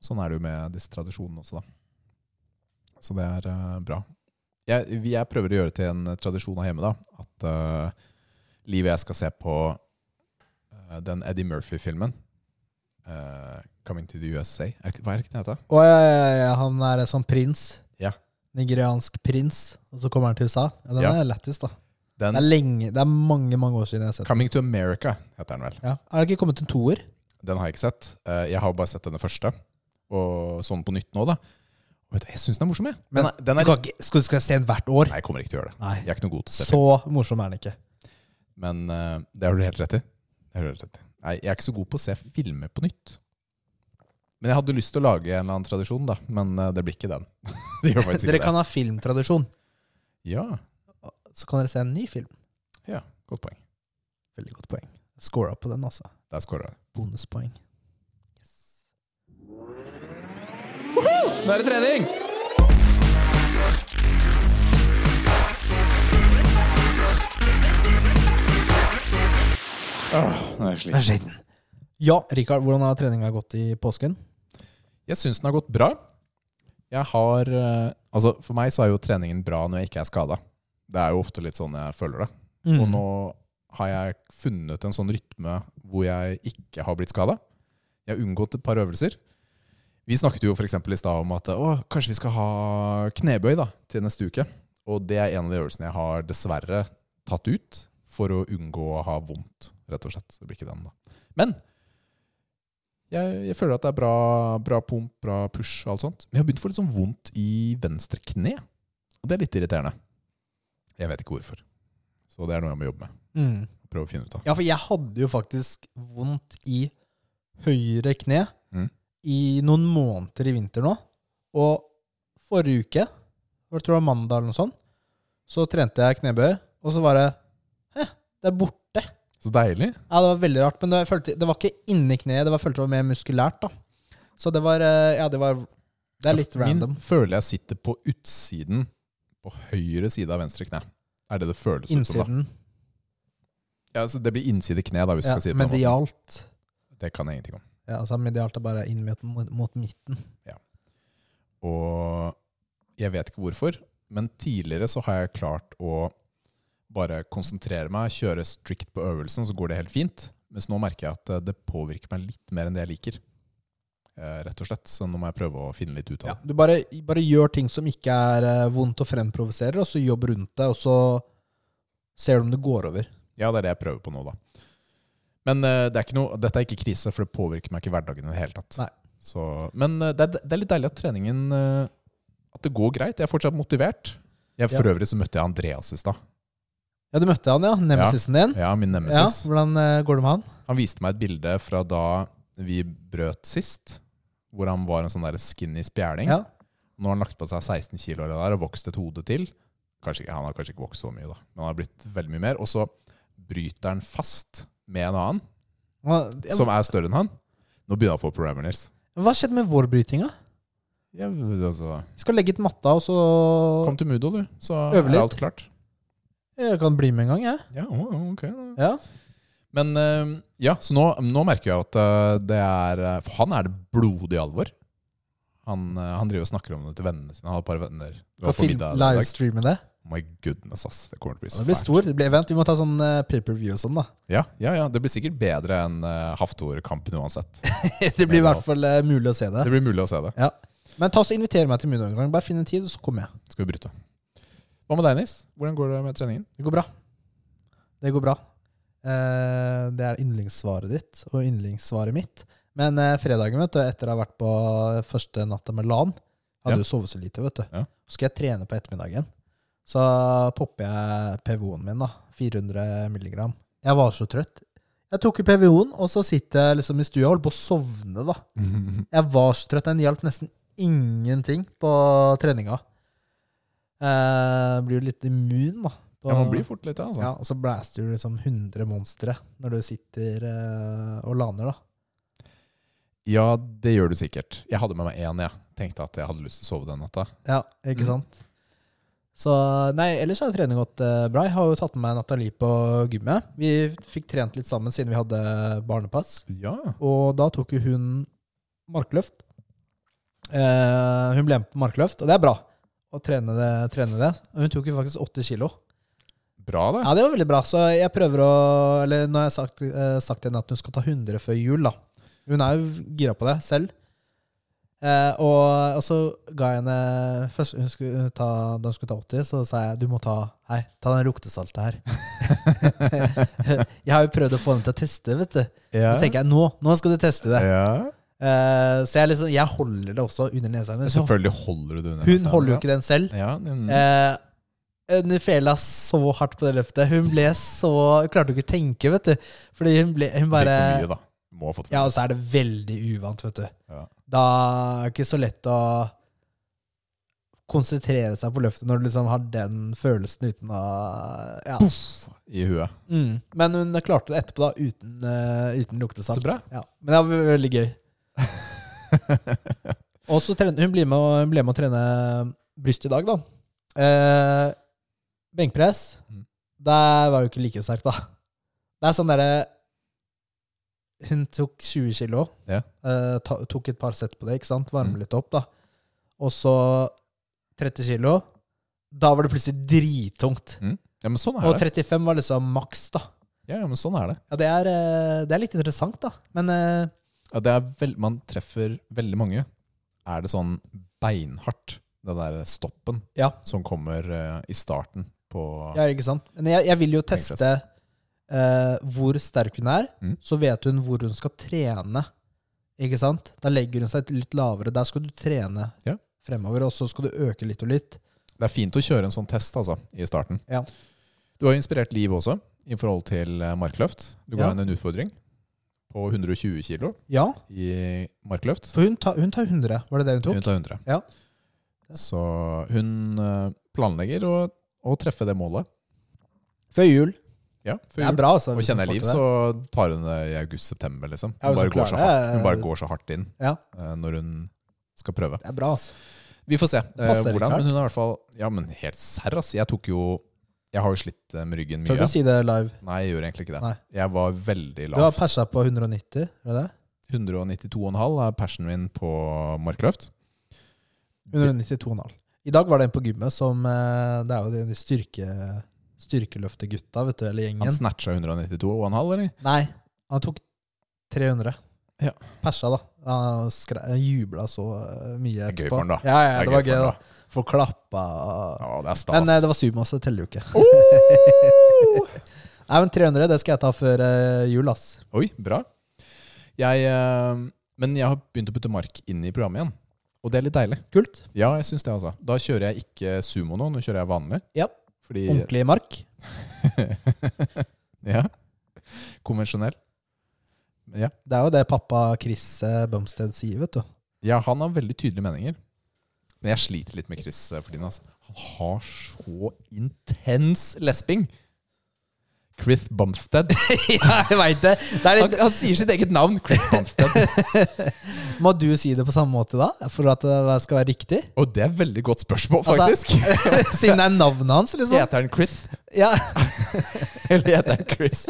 Sånn er det jo med disse tradisjonene også, da. Så det er uh, bra. Jeg, jeg prøver å gjøre det til en tradisjon her hjemme, da. At uh, Liv og jeg skal se på uh, den Eddie Murphy-filmen. Uh, 'Coming to the USA'. Er, hva er det ikke den heter? Oh, ja, ja, ja, han er sånn prins. Ja. Nigeriansk prins. Og så kommer han til USA. Ja, den Ja. er lettest, da. Den Det er lenge, det er mange mange år siden jeg har sett 'Coming to America' heter den vel. Ja. Er det ikke kommet en toer? Den har jeg ikke sett. Eh, Jeg har bare sett denne første. Og sånn på nytt nå, da. Vet du, jeg syns den er morsom, jeg. Den er, den er, ikke, skal du skal se den hvert år? nei, jeg kommer ikke til å gjøre det. Nei. Jeg er ikke noe god til å se film. Så morsom er den ikke. Men uh, det har du helt rett i. Det har du helt rett i. Nei, jeg er ikke så god på å se filmer på nytt. Men jeg hadde lyst til å lage en eller annen tradisjon, da. Men uh, det blir ikke den. faktisk Dere ikke kan ha filmtradisjon. Ja, Så kan dere se en ny film. ja, godt poeng. Veldig godt poeng. Scora på den, altså. Der scora jeg. Bonuspoeng. Nå er det trening! Åh, nå er jeg sliten. Sliten. Ja, Rikard, hvordan har treninga gått i påsken? Jeg syns den har gått bra. Jeg har eh, Altså, for meg så er jo treningen bra når jeg ikke er skada. Det er jo ofte litt sånn jeg føler det. Mm. Og nå har jeg funnet en sånn rytme hvor jeg ikke har blitt skada. Jeg har unngått et par øvelser. Vi snakket jo f.eks. i stad om at å, kanskje vi skal ha knebøy da, til neste uke. Og det er en av de øvelsene jeg har dessverre tatt ut for å unngå å ha vondt, rett og slett. Det blir ikke den, da. Men jeg, jeg føler at det er bra, bra pump, bra push og alt sånt. Men jeg har begynt å få litt sånn vondt i venstre kne. Og det er litt irriterende. Jeg vet ikke hvorfor. Så det er noe jeg må jobbe med. Mm. Prøve å finne ut av. Ja, for jeg hadde jo faktisk vondt i høyre kne Mm. I noen måneder i vinter nå. Og forrige uke, jeg tror det var mandag eller noe sånt, så trente jeg knebøy, og så var det Hæ, det er borte. Så deilig. Ja, det var veldig rart, men det, følte, det var ikke inni kneet, det var, følte det var mer muskulært, da. Så det var eh, Ja, det var Det er litt random. Min føler jeg sitter på utsiden på høyre side av venstre kne. Er det det føles ut som, da? Innsiden. Ja, så det blir innside kne, da, hvis vi Ja, skal si det på den måten. medialt. Det kan jeg ingenting om. Ja, altså medialt er bare inn mot, mot, mot midten. Og jeg vet ikke hvorfor, men tidligere så har jeg klart å bare konsentrere meg, kjøre strict på øvelsen, så går det helt fint. Mens nå merker jeg at eh, det påvirker meg litt mer enn det jeg liker. Eh, rett og slett. Så nå må jeg prøve å finne litt ut av Ja, det. du bare, bare gjør ting som ikke er eh, vondt og fremprovosere, og så jobb rundt det, og så ser du om det går over. Ja, det er det jeg prøver på nå, da. Men eh, det er ikke noe, dette er ikke krise, for det påvirker meg ikke i hverdagen i det hele tatt. Så, men eh, det er, det er litt deilig at treningen eh, At det går greit. Jeg er fortsatt motivert. Jeg, for Ja. øvrig så møtte jeg Andreas i stad. Ja, du møtte han, ja. Nemesisen din. Ja, min Ja, nemesis. Hvordan eh, går det med han? Han viste meg et bilde fra da vi brøt sist, hvor han var en sånn der skinny spjæling. Ja. Nå har han lagt på seg 16 kilo eller der, og vokst et hode til. Kanskje han har kanskje ikke vokst så mye, da, men han har blitt veldig mye mer. Og så bryter han fast med en annen Hva, jeg, som er større enn han. Nå begynner han å få problemer, Nils. hva skjedde med vårbrytinga? Ja, altså, skal legge ut matta, og så kom til Mudo, du, så Øve er litt. alt klart. Jeg kan bli med en gang, jeg. Ja, ok. Ja. Men eh, ja, så nå, nå merker jeg at eh, det er eh, For han er det blodig alvor. Han, han driver og snakker om det til vennene sine. Han har et par venner. Skal livestreame det. My goodness, ass. Det kommer til å bli så Det blir stor. Det blir event. Vi må ta sånn uh, pay-per-view og sånn, da. Ja, ja, ja, det blir sikkert bedre enn uh, Haftor-kampen uansett. det blir i hvert fall uh, mulig å se det. Det blir mulig å se det. Ja. Men ta så inviter meg til en. Bare finn en tid, og så kommer jeg. Skal vi bryte. Hva med deg, Nils? Hvordan går det med treningen? Det går bra. Det går bra. Uh, det er yndlingssvaret ditt og yndlingssvaret mitt. Men uh, fredagen, vet du, etter å ha vært på første natta med LAN Hadde Ja. sovet så lite, vet du. Ja. Så skal jeg trene på ettermiddagen. Så popper jeg PVO-en min, da. 400 milligram. Jeg var så trøtt. Jeg tok PVO-en, og så sitter jeg liksom i stua og holder på å sovne, da. Jeg var så trøtt. Den hjalp nesten ingenting på treninga. Eh, blir jo litt immun, da. på- Ja, man blir fort litt det, altså. ja, og så blaster du liksom 100 monstre når du sitter eh, og laner, da. Ja, det gjør du sikkert. Jeg hadde med meg én, jeg. Tenkte at jeg hadde lyst til å sove den natta. Ja, ikke Mm. Så nei, ellers har trening gått eh, bra. Jeg har jo tatt med meg Nathalie på gymmet. Vi fikk trent litt sammen siden vi hadde barnepass. Ja. Og da tok jo hun markløft. Eh, hun ble med på markløft, og det er bra å trene det. Trene det. Hun tok jo faktisk 80 kilo. Bra, det. Ja, det var veldig bra. Så jeg prøver å Eller nå har jeg sagt, eh, sagt til henne at hun skal ta 100 før jul, da. Hun er jo gira på det selv. Eh, og, og så ga jeg henne Først hun skulle ta, da hun skulle ta 80, så sa jeg du må ta Hei, ta den luktesaltet her. jeg har jo prøvd å få henne til å teste, vet du. Ja. Så tenker jeg nå, nå skal du teste det. ja. Eh, så jeg, liksom, jeg holder det også under nesa hennes. Selvfølgelig holder du det under Hun holder jo ikke den selv. Ja, mm. Eh, hun fela så hardt på det løftet. Hun ble så Hun klarte ikke å tenke, vet du. Fordi hun ble Hun bare mye, da. Må ha fått Ja, og så er det veldig uvant, vet du. Ja. Da er det ikke så lett å konsentrere seg på løftet når du liksom har den følelsen uten å Ja. I huet. Mm. Men hun klarte det etterpå, da, uten, uh, uten luktesalt. Så bra. Ja. Men det var veldig gøy. Og så hun blir med, hun ble med å trene bryst i dag, da. Eh, benkpress. Mm. Der var jo ikke like sterk, da. Det er sånn derre Hun tok 20 kilo. Ja. Eh, ta, tok et par sett på det, ikke sant? Varme Mm. litt opp, da. Og så 30 kilo. Da var det plutselig drittungt. Ja, men sånn er Og det. 35 var liksom maks, da. Ja, ja, men sånn er det. Ja, det er, eh, det er litt interessant, da. Men eh, Ja, det er vel, man treffer veldig mange. Er det sånn beinhardt, den der stoppen Ja. som kommer eh, i starten på Ja, ikke sant? Men jeg, jeg vil jo teste eh, hvor sterk hun er, Mm. så vet hun hvor hun skal trene. Ikke sant? Da legger hun seg litt lavere. Der skal du trene Ja. fremover, og så skal du øke litt og litt. Det er fint å kjøre en sånn test altså, i starten. Ja. Du har jo inspirert Liv også i forhold til eh, markløft. Du ga Ja. henne en utfordring på 120 kilo Ja, i markløft. for hun, tar- hun tar 100. Var det det hun tok? Hun tar 100. Ja. Så hun eh, planlegger å, å treffe det målet. Før jul. Ja, Det er bra, altså. Og kjenner jeg Liv, så tar hun det i august-september. Liksom. Hun, ja, bare går så hardt, hun bare går så hardt inn Ja, eh, når hun skal prøve. det er bra, altså. Vi får se eh, Passer hvordan. Men hun er i hvert fall Ja, men helt serr, ass. Jeg tok jo Jeg har jo slitt eh, med ryggen Tør mye. du si det live? Nei, jeg gjør egentlig ikke det. Nei. Jeg var veldig Du har lav. persa på 190, er det det? 192,5 er persen min på markløft. 192,5. I dag var det en på gymmet som eh, Det er jo de styrke, styrkeløftegutta, vet du, eller gjengen. Han snatcha 192,5, eller? Nei, han tok 300. Ja. Persa, da. Han skre- jubla så eh, mye er gøy for han, da. Ja, ja, Det det var gøy da. han, Folk klappa. Ja, det er stas. Men eh, det var sumo, så det teller jo ikke. Oh! Nei, men 300, det skal jeg ta før eh, jul, ass. Oi, bra. Jeg, eh, men jeg har begynt å putte mark inn i programmet igjen. Og det er litt deilig. Kult. Ja, jeg synes det altså. Da kjører jeg ikke sumo nå, nå kjører jeg vanlig. Ja. Fordi Ordentlig mark. Ja. Konvensjonell. Ja. Det er jo det pappa Chris Bumsted sier, vet du. ja, han har veldig tydelige meninger. Men jeg sliter litt med Chris eh, for tiden. Altså. Han har så intens lesping. Chris Bumstead. ja, jeg veit det. det er Han, litt, han sier sitt eget navn. Chris Bumstead. må du si det på samme måte da, for at det skal være riktig? Og det er et veldig godt spørsmål, Altså, faktisk. Siden det er navnet hans, liksom. Heter han Chris? Ja. Eller heter han Chris?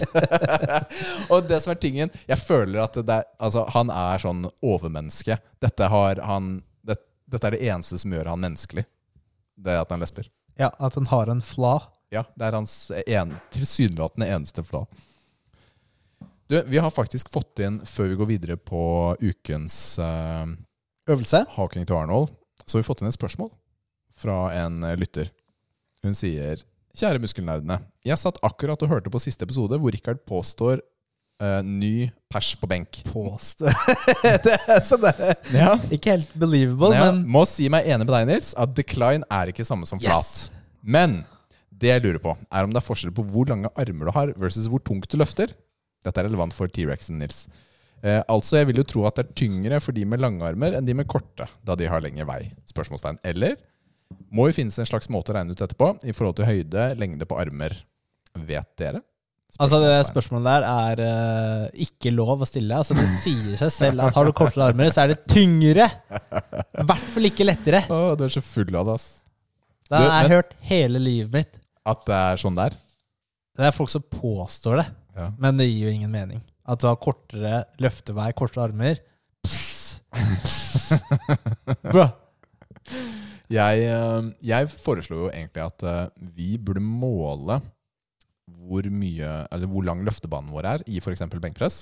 og det som er tingen Jeg føler at det er, altså, han er sånn overmenneske. Dette, har han, det, dette er det eneste som gjør han menneskelig. Det at han lesber. ja, at han har en fla. Ja, det er hans en, tilsynelatende eneste fla. Du, vi har faktisk fått inn, før vi går videre på ukens uh, Øvelse. Hawking to Arnold, så har vi fått inn et spørsmål fra en eh, lytter. Hun sier Kjære muskelnerdene. Jeg satt akkurat og hørte på siste episode hvor Rikard påstår uh, ny pers på benk. Påstår Det er sånn der, Ja. Ikke helt believable, Ja, men må si meg enig med deg, Nils, at decline er ikke samme som flat. Yes. Men det jeg lurer på, er om det er forskjell på hvor lange armer du har versus hvor tungt du løfter. Dette er relevant for T-rexen, Nils. Eh, altså, jeg vil jo tro at det er tyngre for de med lange armer enn de med korte, da de har lengre vei. Spørsmålstegn. Eller må jo finnes en slags måte å regne ut etterpå i forhold til høyde, lengde på armer. Vet dere? Altså Det spørsmålet der er uh, ikke lov å stille. Altså Det sier seg selv at har du kortere armer, så er det tyngre. I hvert fall ikke lettere. Å, du er så full av det, ass. Det har jeg hørt hele livet mitt. At det er sånn der. Det er folk som påstår det, Ja. men det gir jo ingen mening. At du har kortere løftevei, kortere armer. Pss, pss. Bro. Jeg, eh, jeg foreslo jo egentlig at eh, vi burde måle hvor mye, eller hvor lang løftebanen vår er i f.eks. benkpress.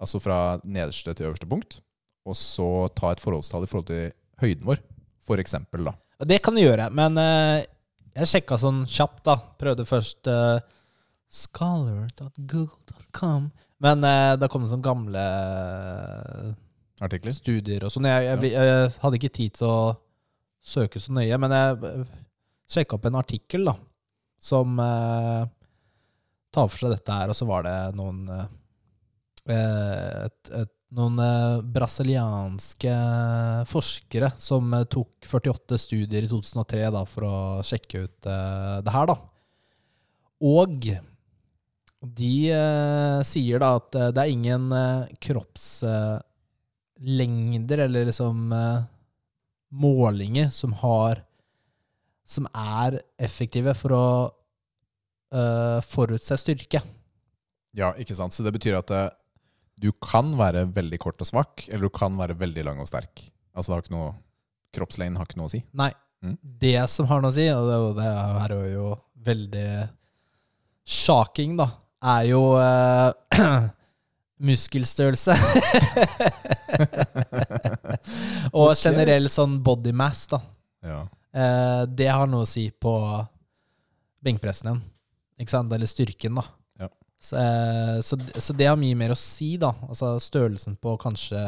Altså fra nederste til øverste punkt. Og så ta et forholdstall i forhold til høyden vår, eksempel, da. Det kan du gjøre, men eh, jeg sjekka sånn kjapt, da. Prøvde først uh, scholar.google.com. Men uh, da kom det sånne gamle Artikler. studier og sånn. Jeg, jeg, jeg, hadde ikke tid til å søke så nøye, men jeg sjekka opp en artikkel da, som uh, tar for seg dette her, og så var det noen uh, et, et, noen eh, brasilianske forskere som eh, tok 48 studier i 2003 da, for å sjekke ut eh, det her. da. Og de sier da at det er ingen kroppslengder eller liksom målinger som har Som er effektive for å eh, forutse styrke. Ja, ikke sant? Så det betyr at du kan være veldig kort og svak, eller du kan være veldig lang og sterk. Altså det har ikke noe Kroppslengden har ikke noe å si. Nei. Mm. Det som har noe å si, og det, det her er jo veldig shocking, da, er jo eh, muskelstørrelse. og generell sånn body mass, da. Ja. Eh, det har noe å si på benkpressen din. Ikke sant? Eller styrken, da. Så, eh, så, så det har mye mer å si, da. Altså størrelsen på kanskje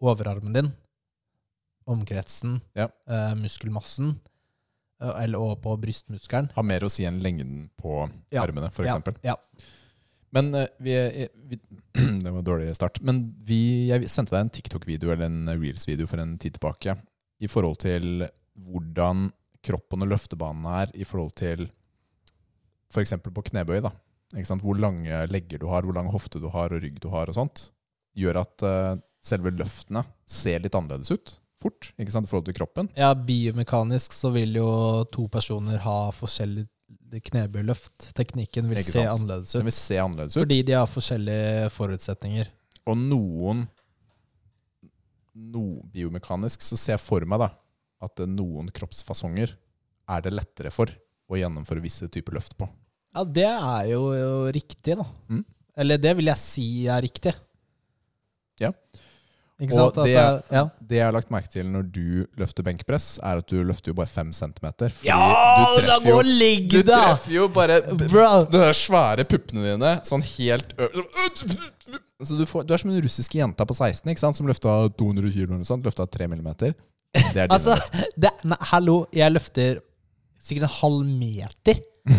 overarmen din, omkretsen, Ja. eh, muskelmassen, eh, eller og på brystmuskelen. Har mer å si enn lengden på Ja. armene, for Ja. Ja. Men eh, vi, eh, vi Det var en dårlig start. Men vi, jeg sendte deg en TikTok-video eller en Reels-video for en tid tilbake i forhold til hvordan kroppen og løftebanene er i forhold til f.eks. på knebøy. da. Hvor lange legger du har, hvor lang hofte du har og rygg du har og sånt, gjør at uh, selve løftene ser litt annerledes ut fort i forhold til kroppen. ja, biomekanisk så vil jo to personer ha forskjellig knebøyløft. Teknikken vil se annerledes annerledes Den ut. vil se annerledes ut. Fordi de har forskjellige forutsetninger. Og noen no, Biomekanisk så ser jeg for meg da at noen kroppsfasonger er det lettere for å gjennomføre visse typer løft på. Ja, det er jo, jo riktig, da. Mm. Eller det vil jeg si er riktig. Ja. Ikke Og sant? Det- det, ja. Det jeg har lagt merke til når du løfter benkpress, er at du løfter jo bare fem centimeter. ja, du da går jo, gå og du treffer jo bare Bro! de der svære puppene dine sånn helt så du, får, du er som en russiske jenta på 16 ikke sant? som løfta 200 kilo eller sånt. Løfta 3 millimeter. Det er Altså, løft. det, nei, hallo, jeg løfter sikkert en halv meter. Det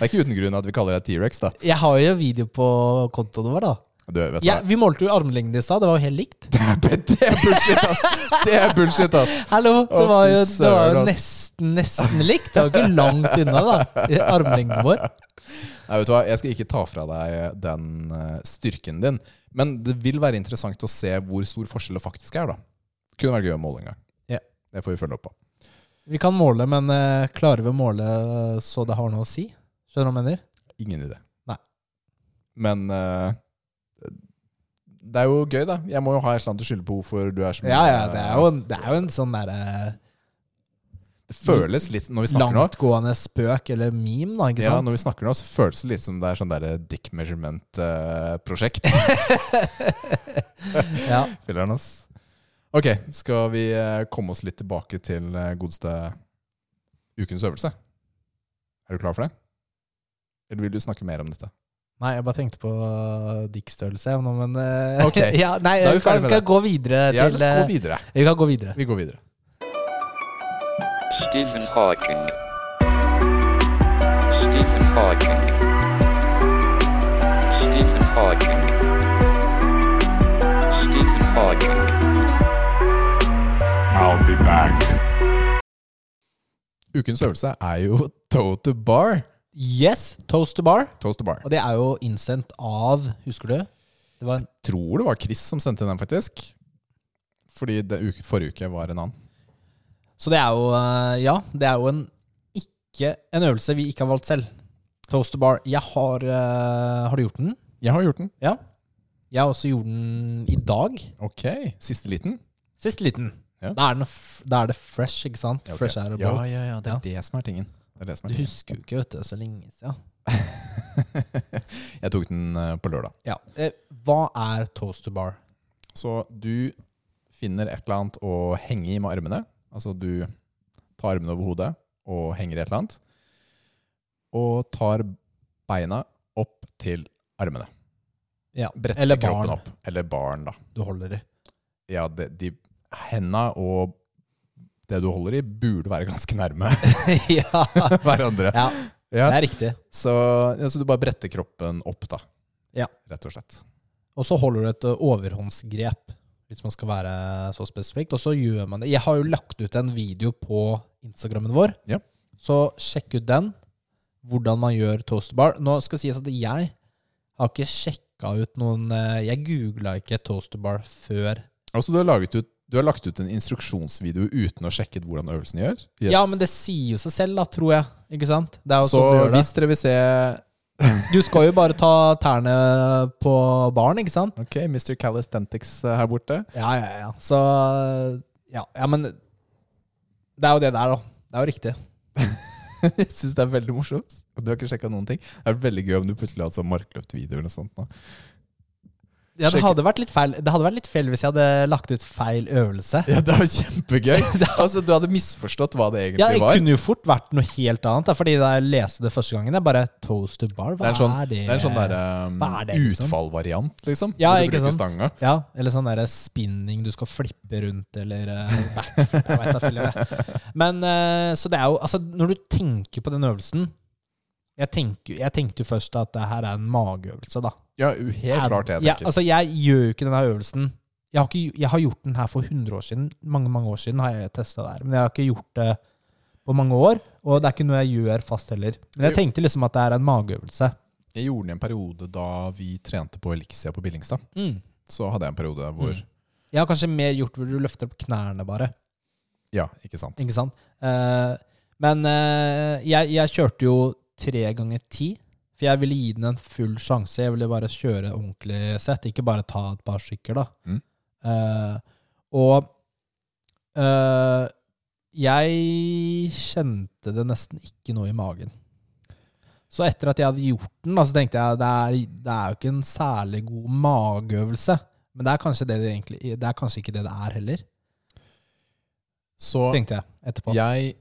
er ikke uten grunn at vi kaller deg T-rex, da. Jeg har jo video på kontoen vår, da. Du, vet Ja, vi målte jo armlengden i stad, det var jo helt likt. Det er, det er bullshit, ass! Det er bullshit, ass! Hallo, det var jo, det var jo nesten, nesten likt. Det var jo ikke langt unna, da. i Armlengden vår. Nei, vet du hva? Jeg skal ikke ta fra deg den eh, styrken din. Men det vil være interessant å se hvor stor forskjell det faktisk er. da Kunne vært gøy å måle en gang. Ja. Det får vi følge opp på. Vi kan måle, men eh, klarer vi å måle eh, så det har noe å si? Skjønner du hva jeg mener? Ingen idé. Nei. Men eh, det er jo gøy, da. Jeg må jo ha et eller annet å skylde på hvorfor du er så Ja, ja, det er jo, en- det er jo en sånn derre Det føles litt Når vi snakker nå, langtgående spøk eller meme, da, ikke ja, sant? når vi snakker nå, så føles det litt som det er sånn derre dick measurement-prosjekt. Ja. Filler'n, ass. Ok, skal vi eh, komme oss litt tilbake til eh, godeste ukens øvelse? Er du klar for det? Eller vil du snakke mer om dette? Nei, jeg bare tenkte på uh, men okay. Ok, ja, Nei, da er vi vi ferdig kan, med kan det. gå videre Ja, la oss gå eh, videre. Vi kan gå videre. Vi går videre. Stephen Hawking. Stephen Hawking. Stephen Hawking. Stephen Hawking. I'll be back. Ukens øvelse er jo toe to bar. Yes, toast to bar. Toast to bar. Og det er jo innsendt av Husker du? Det var en Tror det var Chris som sendte den, faktisk. Fordi det uke, forrige uke var en annen. Så det er jo eh, Ja, det er jo en ikke En øvelse vi ikke har valgt selv. Toast to bar. Jeg har eh, Har du gjort den? Jeg har gjort den. Ja. Jeg har også gjort den i dag. Ok, Siste liten. Siste liten. Ja. Da, er den, f- da er det fresh, ikke sant? Ja, ok. Fresh air ja, about. ja, ja, det er Ja. det som er tingen. Det er det som er Du tingen. husker jo ikke, vet du, så lenge siden. jeg tok den eh, på lørdag. Ja. Eh, hva er toast to bar? Så du finner et eller annet å henge i med armene. Altså du tar armene over hodet og henger i et eller annet. Og tar beina opp til armene. Ja. Bretter Eller kroppen barn. opp. Eller barn, da. Du holder i. Ja, de, de henda og det du holder i, burde være ganske nærme ja. hverandre. ja, Ja. det er riktig. Så, så du bare bretter kroppen opp, da. Ja. Rett og slett. Og så holder du et overhåndsgrep, hvis man skal være så spesifikt. Og så gjør man det. Jeg har jo lagt ut en video på Instagrammen vår, Ja. så sjekk ut den. Hvordan man gjør toasterbar. bar. Nå skal sies at jeg har ikke sjekka ut noen Jeg googla ikke toasterbar bar før. Altså, du har, laget ut, du har lagt ut en instruksjonsvideo uten å sjekke ut hvordan øvelsen gjør? Yes. Ja, men det sier jo seg selv, da, tror jeg. Ikke sant? Det er jo Så sånn gjør det. hvis dere vil se Du skal jo bare ta tærne på baren, ikke sant? Ok, Mr. Calisthenics eh, her borte. Ja, ja, ja. Så ja, ja, men det er jo det der, da. Det er jo riktig. Jeg syns det er veldig morsomt. Og du har ikke sjekka noen ting. Det er veldig gøy om du plutselig har hatt sånn markløftvideo eller noe sånt. Nå. Ja, det hadde vært litt feil Det hadde vært litt feil hvis jeg hadde lagt ut feil øvelse. Ja, det var kjempegøy. altså, du hadde misforstått hva det egentlig Ja, det var. kunne jo fort vært noe helt annet. Fordi da jeg leste det første gangen, jeg bare Toast to bar, Det hva er en sånn, er det? det er en sånn der, um, er det, liksom? utfallvariant, liksom. Ja, ikke sant? Stanga. Ja, eller sånn der spinning du skal flippe rundt, eller uh, backflip. Jeg vet jeg. Men uh, så det er jo Altså, når du tenker på den øvelsen Jeg, tenker, jeg tenkte jo først at det her er en mageøvelse, da. Ja, helt klart det jeg Ja, altså, jeg gjør jo ikke denne øvelsen jeg har, ikke, jeg har gjort den her for 100 år siden. Mange mange år siden har jeg testa det her. Men jeg har ikke gjort det på mange år. Og det er ikke noe jeg gjør fast heller. Men jeg tenkte liksom at det er en mageøvelse. Jeg gjorde det i en periode da vi trente på Elixia på Billingstad. Mm. Så hadde jeg en periode hvor Mm. Jeg har kanskje mer gjort hvor du løfter opp knærne, bare. Ja, ikke sant. Ikke sant? Uh, men uh, jeg, jeg kjørte jo tre ganger ti. For jeg ville gi den en full sjanse. Jeg ville bare kjøre ordentlig sett, ikke bare ta et par stykker, da. Mm. Uh, og uh, jeg kjente det nesten ikke noe i magen. Så etter at jeg hadde gjort den, da, så tenkte jeg det er, det er jo ikke en særlig god mageøvelse. Men det er kanskje det det egentlig Det er kanskje ikke det det er heller, Så tenkte jeg etterpå. jeg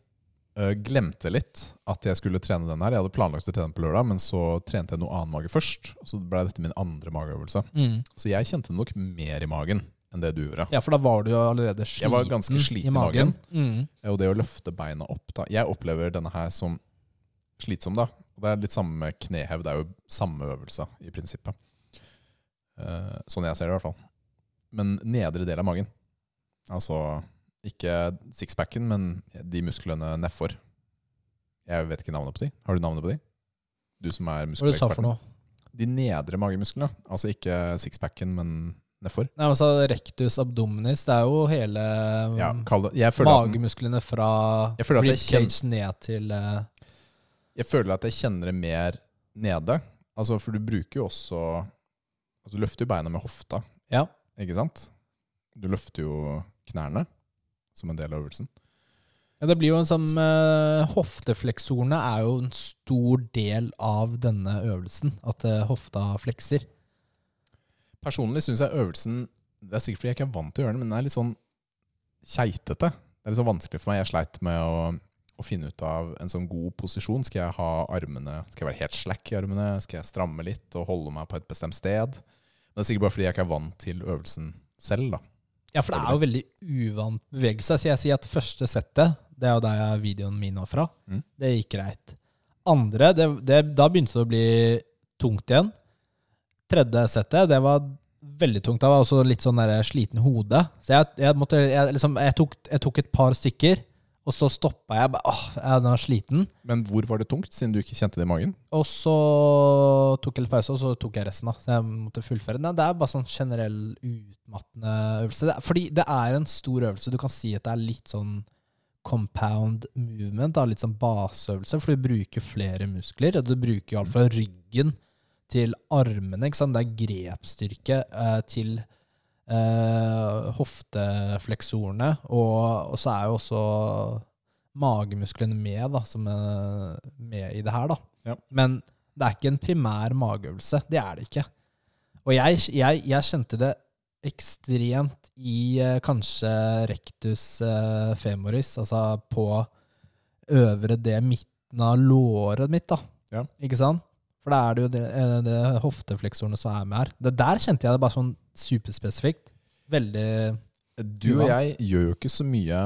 glemte litt at jeg skulle trene den her. Jeg hadde planlagt å trene den på lørdag, men så trente jeg noe annen mage først. Så ble dette min andre mageøvelse. Mm. Så jeg kjente nok mer i magen enn det du gjorde. Ja, for da var du jo allerede sliten, Jeg var ganske sliten i magen. Mm. Og det å løfte beina opp da Jeg opplever denne her som slitsom, da. Og det er litt samme med knehev. Det er jo samme øvelse i prinsippet. Eh, sånn jeg ser det, i hvert fall. Men nedre del av magen. Altså ikke sixpacken, men de musklene nedfor. Jeg vet ikke navnet på de. Har du navnet på de? Du som er Hva du sa for muskeleksperten. noe? De nedre magemusklene. Altså ikke sixpacken, men nedfor. Nei, altså Rectus abdominis, det er jo hele Ja, mm, det den- magemusklene fra jeg ribcage ned til uh, Jeg føler at jeg kjenner det mer nede. Altså, for du bruker jo også altså, Du løfter jo beina med hofta, Ja. ikke sant? Du løfter jo knærne som en del av øvelsen. ja, Det blir jo en sånn uh, Hoftefleksorene er jo en stor del av denne øvelsen. At uh, hofta flekser. Personlig syns jeg øvelsen Det er sikkert fordi jeg ikke er vant til å gjøre den, men den er litt sånn keitete. Det er litt sånn vanskelig for meg. Jeg sleit med å, å finne ut av en sånn god posisjon. Skal jeg ha armene Skal jeg være helt slack i armene? Skal jeg stramme litt og holde meg på et bestemt sted? Men det er sikkert bare fordi jeg ikke er vant til øvelsen selv, da. Ja, for det er jo veldig uvant bevegelse. Så jeg sier at første settet, det er jo der jeg- videoen min var fra, Mm. det gikk greit. Andre, det, det, da begynte det å bli tungt igjen. Tredje settet, det var veldig tungt. Da var også litt sånn der sliten hode. Så jeg, jeg, måtte, jeg, liksom, jeg, tok, jeg tok et par stykker, og så stoppa jeg. Bare, åh, jeg er sliten. Men hvor var det tungt, siden du ikke kjente det i magen? Og så tok jeg litt pause, og så tok jeg resten. da Så jeg måtte fullføre. Nei, det er bare sånn generell utmattende øvelse. Det er, fordi det er en stor øvelse. Du kan si at det er litt sånn compound movement. Da, litt sånn baseøvelse, for du bruker flere muskler. Du bruker alt fra ryggen til armene. Ikke sant? Det er grepsstyrke eh, til eh, hoftefleksorene. Og, og så er jo også magemusklene med, da, som er med i det her. da. Ja. Men det er ikke en primær mageøvelse. Det er det ikke. Og jeg, jeg, jeg kjente det ekstremt i eh, kanskje rectus eh, femoris, altså på øvre det midten av låret mitt, da. Ja. Ikke sant? For da er det jo det, eh, det hoftefleksorene som er med her. Det der kjente jeg det bare sånn superspesifikt. Veldig Du og jeg gjør jo ikke så mye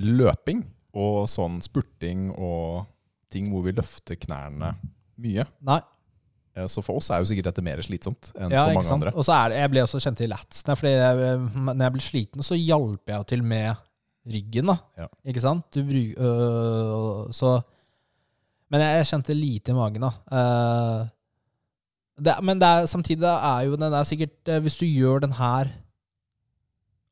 løping og sånn spurting og ting hvor vi løfter knærne mye. Nei. Eh, Så for oss er jo sikkert dette mer slitsomt enn Ja, for mange andre. Og så er det, jeg ble også kjent til latsene, fordi jeg, når jeg ble sliten, så hjalp jeg til med ryggen, da. Ja. Ikke sant? Du øh, så Men jeg, jeg kjente lite i magen, da. Uh, det, men det er, samtidig er jo den der sikkert eh, Hvis du gjør den her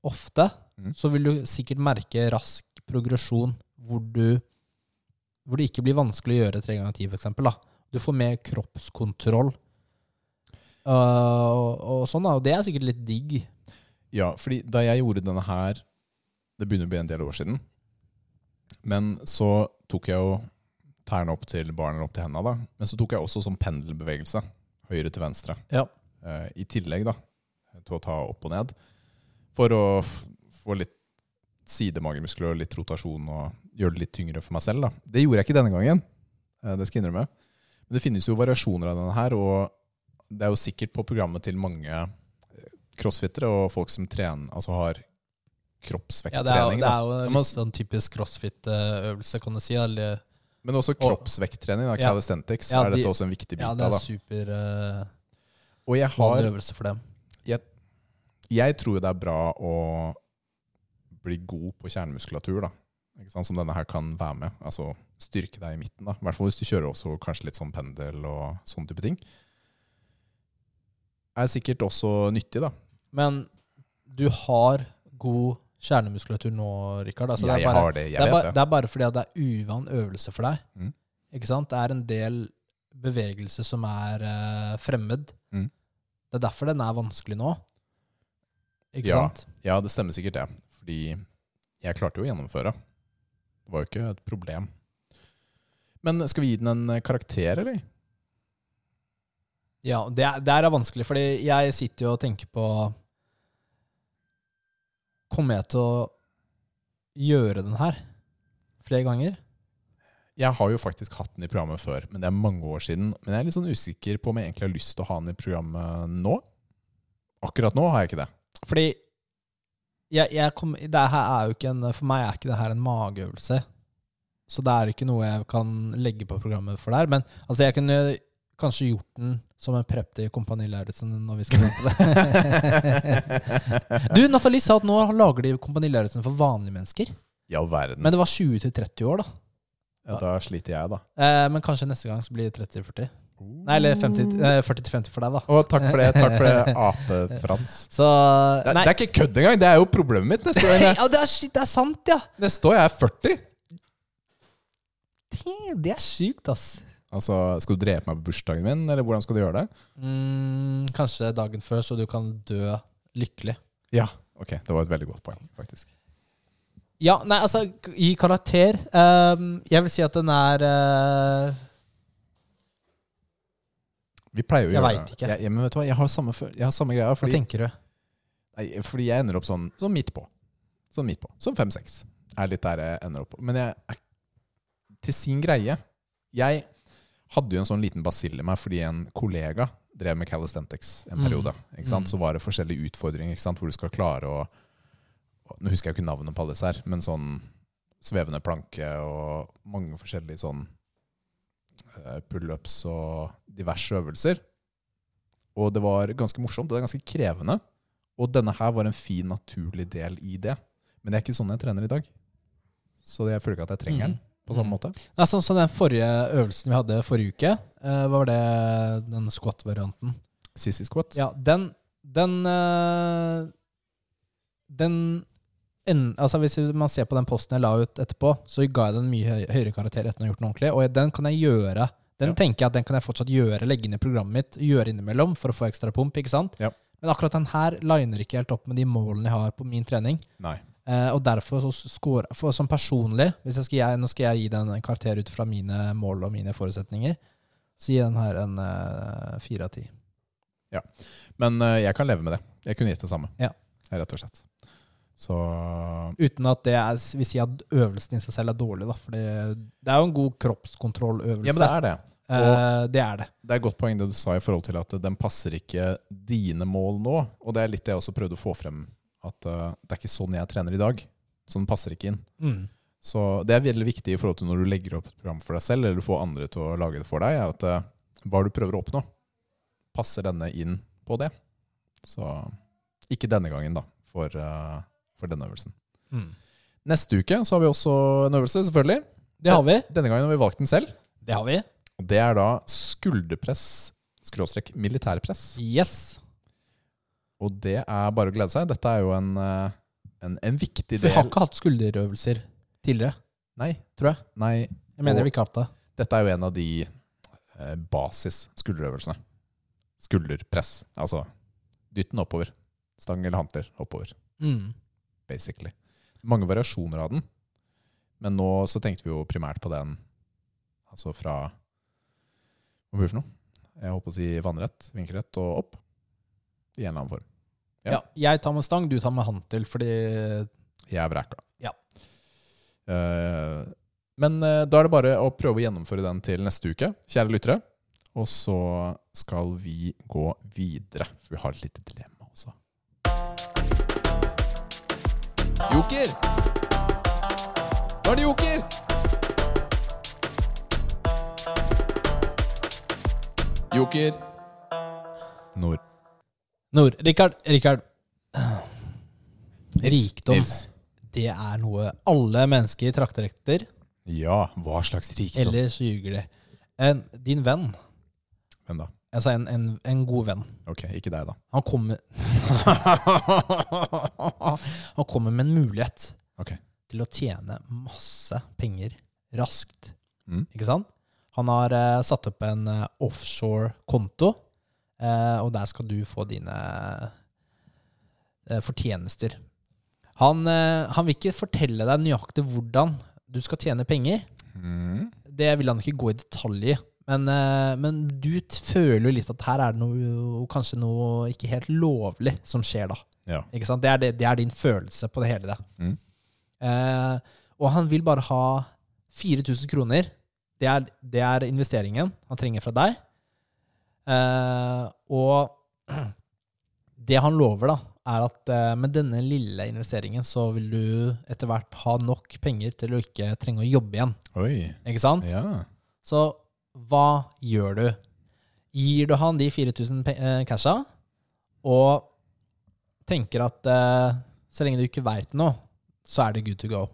ofte, mm. så vil du sikkert merke rask progresjon hvor du hvor det ikke blir vanskelig å gjøre tre ganger ti, da. Du får mer kroppskontroll. Uh, og, og sånn da, og det er sikkert litt digg. Ja, fordi da jeg gjorde denne her Det begynner å bli en del år siden. Men så tok jeg jo tærne opp til barna og opp til hendene. da. Men så tok jeg også sånn pendelbevegelse. Høyre til venstre. Ja. eh, i tillegg da, til å ta opp og ned, for å få litt sidemagemuskler og litt rotasjon og gjøre det litt tyngre for meg selv. Da. Det gjorde jeg ikke denne gangen, eh, det skal jeg innrømme. Men det finnes jo variasjoner av denne her, og det er jo sikkert på programmet til mange eh, crossfittere og folk som trener, altså har Ja, det er, jo- det er jo en sånn typisk crossfit-øvelse, kan du si. Eller, Men også kroppsvekttrening, Ja. calisthenics, Ja, er de- dette også en viktig bit ja, det er da. super uh, Og jeg har øvelse for dem. Jeg tror jo det er bra å bli god på kjernemuskulatur, da. Som denne her kan være med. Altså styrke deg i midten, da. I hvert fall hvis du kjører også kanskje litt sånn pendel og sånne type ting. Er sikkert også nyttig, da. Men du har god kjernemuskulatur nå, Rikard. Altså, jeg det, bare, har det, jeg det, vet bare, det. det er bare fordi det er uvan øvelse for deg. Mm. Ikke sant? Det er en del bevegelse som er uh, fremmed. Mm. Det er derfor den er vanskelig nå. Ikke Ja. sant? Ja, det stemmer sikkert det. Fordi jeg klarte jo å gjennomføre. Det var jo ikke et problem. Men skal vi gi den en karakter, eller? Ja, det, det er vanskelig, fordi jeg sitter jo og tenker på Kommer jeg til å gjøre den her flere ganger? Jeg har jo faktisk hatt den i programmet før, men det er mange år siden. Men jeg er litt sånn usikker på om jeg egentlig har lyst til å ha den i programmet nå. Akkurat nå har jeg ikke det. Fordi jeg, jeg kom, det her er jo ikke en, For meg er ikke det her en mageøvelse. Så det er ikke noe jeg kan legge på programmet for der. Men altså, jeg kunne kanskje gjort den som en prep til Kompani Lauritzen når vi skal på det. du, Nathalie sa at nå lager de Kompani Lauritzen for vanlige mennesker. All verden. Men det var 20-30 år, da. ja, da sliter jeg, da. Eh, men kanskje neste gang så blir det 30-40. Nei, eller 50 eh, 40-50 for deg, da. Å, takk for det, takk for det, Ape-Frans. Så Det, det er ikke kødd engang! Det er jo problemet mitt neste år. ja, det, er, det er sant, ja! Neste år er jeg 40. Det- Det er sjukt, ass. Altså, Skal du drepe meg på bursdagen min, eller hvordan skal du gjøre det? Mm, kanskje dagen før, så du kan dø lykkelig. Ja, ok, Det var et veldig godt poeng, faktisk. Ja, nei, altså, i karakter um, Jeg vil si at den er uh, Vi pleier jo å Jeg veit ikke. Jeg, jeg, men vet du hva, jeg har samme, jeg har samme greia. Hva tenker du? nei, fordi jeg ender opp sånn, sånn midt på. Sånn midt på. Sånn fem-seks. Er litt der jeg ender opp. Men jeg er til sin greie. Jeg hadde jo en sånn liten basill i meg fordi en kollega drev med calisthenics en Mm. periode. Sant? Mm. Så var det forskjellige utfordringer hvor du skal klare å Nå husker jeg ikke navnet på alle disse her, men sånn svevende planke og mange forskjellige sånn eh, pullups og diverse øvelser. Og det var ganske morsomt. Det er ganske krevende. Og denne her var en fin, naturlig del i det. Men det er ikke sånn jeg trener i dag. Så jeg føler ikke at jeg trenger den på samme Mm. måte. Nei, sånn som den forrige øvelsen vi hadde forrige uke, eh, var det den squat-varianten? Sissy squat. Ja, den Den, eh, den en, altså Hvis man ser på den posten jeg la ut etterpå, så ga jeg den mye høy, høyere karakter etter å ha gjort den ordentlig. Og den kan jeg gjøre. Den Ja. tenker jeg at den kan jeg fortsatt gjøre, legge inn i programmet mitt, gjøre innimellom for å få ekstra pump. ikke sant? Ja. Men akkurat den her liner ikke helt opp med de målene jeg har på min trening. Nei. Eh, og derfor så score, for, som personlig hvis jeg skal, jeg, Nå skal jeg gi den en karakter ut fra mine mål og mine forutsetninger. Så gir den her en eh, fire av ti. Men eh, jeg kan leve med det. Jeg kunne gitt det samme. Ja. Rett og slett. Så Uten at det er, vil si at øvelsen i seg selv er dårlig. da For det, det er jo en god kroppskontrolløvelse. Ja, men det er det. Eh, det er det. Det er et godt poeng det du sa i forhold til at den passer ikke dine mål nå. Og det er litt det jeg også prøvde å få frem. At uh, det er ikke sånn jeg trener i dag. Så den passer ikke inn. Mm. Så det er veldig viktig i forhold til når du legger opp et program for deg selv, eller du får andre til å lage det for deg, er at uh, hva du prøver å oppnå, passer denne inn på det. Så ikke denne gangen, da, for, uh, for denne øvelsen. Mm. Neste uke så har vi også en øvelse, selvfølgelig. Det har vi. Denne gangen har vi valgt den selv. Det har vi. Og det er da skulderpress, skråstrek militærpress. Yes. Og det er bare å glede seg. Dette er jo en, eh, en, en viktig For vi har ikke hatt skulderøvelser tidligere, Nei, tror jeg. nei, Jeg mener Og- vi ikke har hatt det. dette er jo en av de eh, basis skulderøvelsene. Skulderpress. Altså dytt den oppover. Stang eller hantler oppover, Mm. basically. Mange variasjoner av den. Men nå så tenkte vi jo primært på den altså fra Hva blir det for noe? Jeg holdt på å si vannrett, vinkelrett og opp. I en eller annen form. Ja. Ja. Jeg tar med stang, du tar med hantel, fordi Jeg er vreka. Ja. Uh, men uh, da er det bare å prøve å gjennomføre den til neste uke, kjære lyttere. Og så skal vi gå videre, for vi har et lite dilemma også. Joker! Nå er det joker! Joker. Nord. Nord. Richard, Richard. Rikdom, Nils. det er noe alle mennesker trakter etter. Ja, hva slags rikdom? Ellers ljuger de. En, din venn, Hvem da? altså en, en, en god venn, Ok, ikke deg, da. han kommer Han kommer med en mulighet okay. til å tjene masse penger raskt. Mm. Ikke sant? Han har uh, satt opp en uh, offshore-konto, eh, og der skal du få dine eh, fortjenester. Han, eh, han vil ikke fortelle deg nøyaktig hvordan du skal tjene penger. Mm. Det vil han ikke gå i detalj i. Men, eh, men du føler jo litt at her er det noe, kanskje noe ikke helt lovlig som skjer da. Ja. Det, er det, det er din følelse på det hele. det. Mm. Eh, og han vil bare ha 4000 kroner. Det er, det er investeringen han trenger fra deg. Eh, og det han lover, da, er at eh, med denne lille investeringen så vil du etter hvert ha nok penger til å ikke trenge å jobbe igjen. Oi. Ikke sant? Ja. Så hva gjør du? Gir du han de 4000 pe- eh, casha, og tenker at eh, så lenge du ikke veit noe, så er det good to go.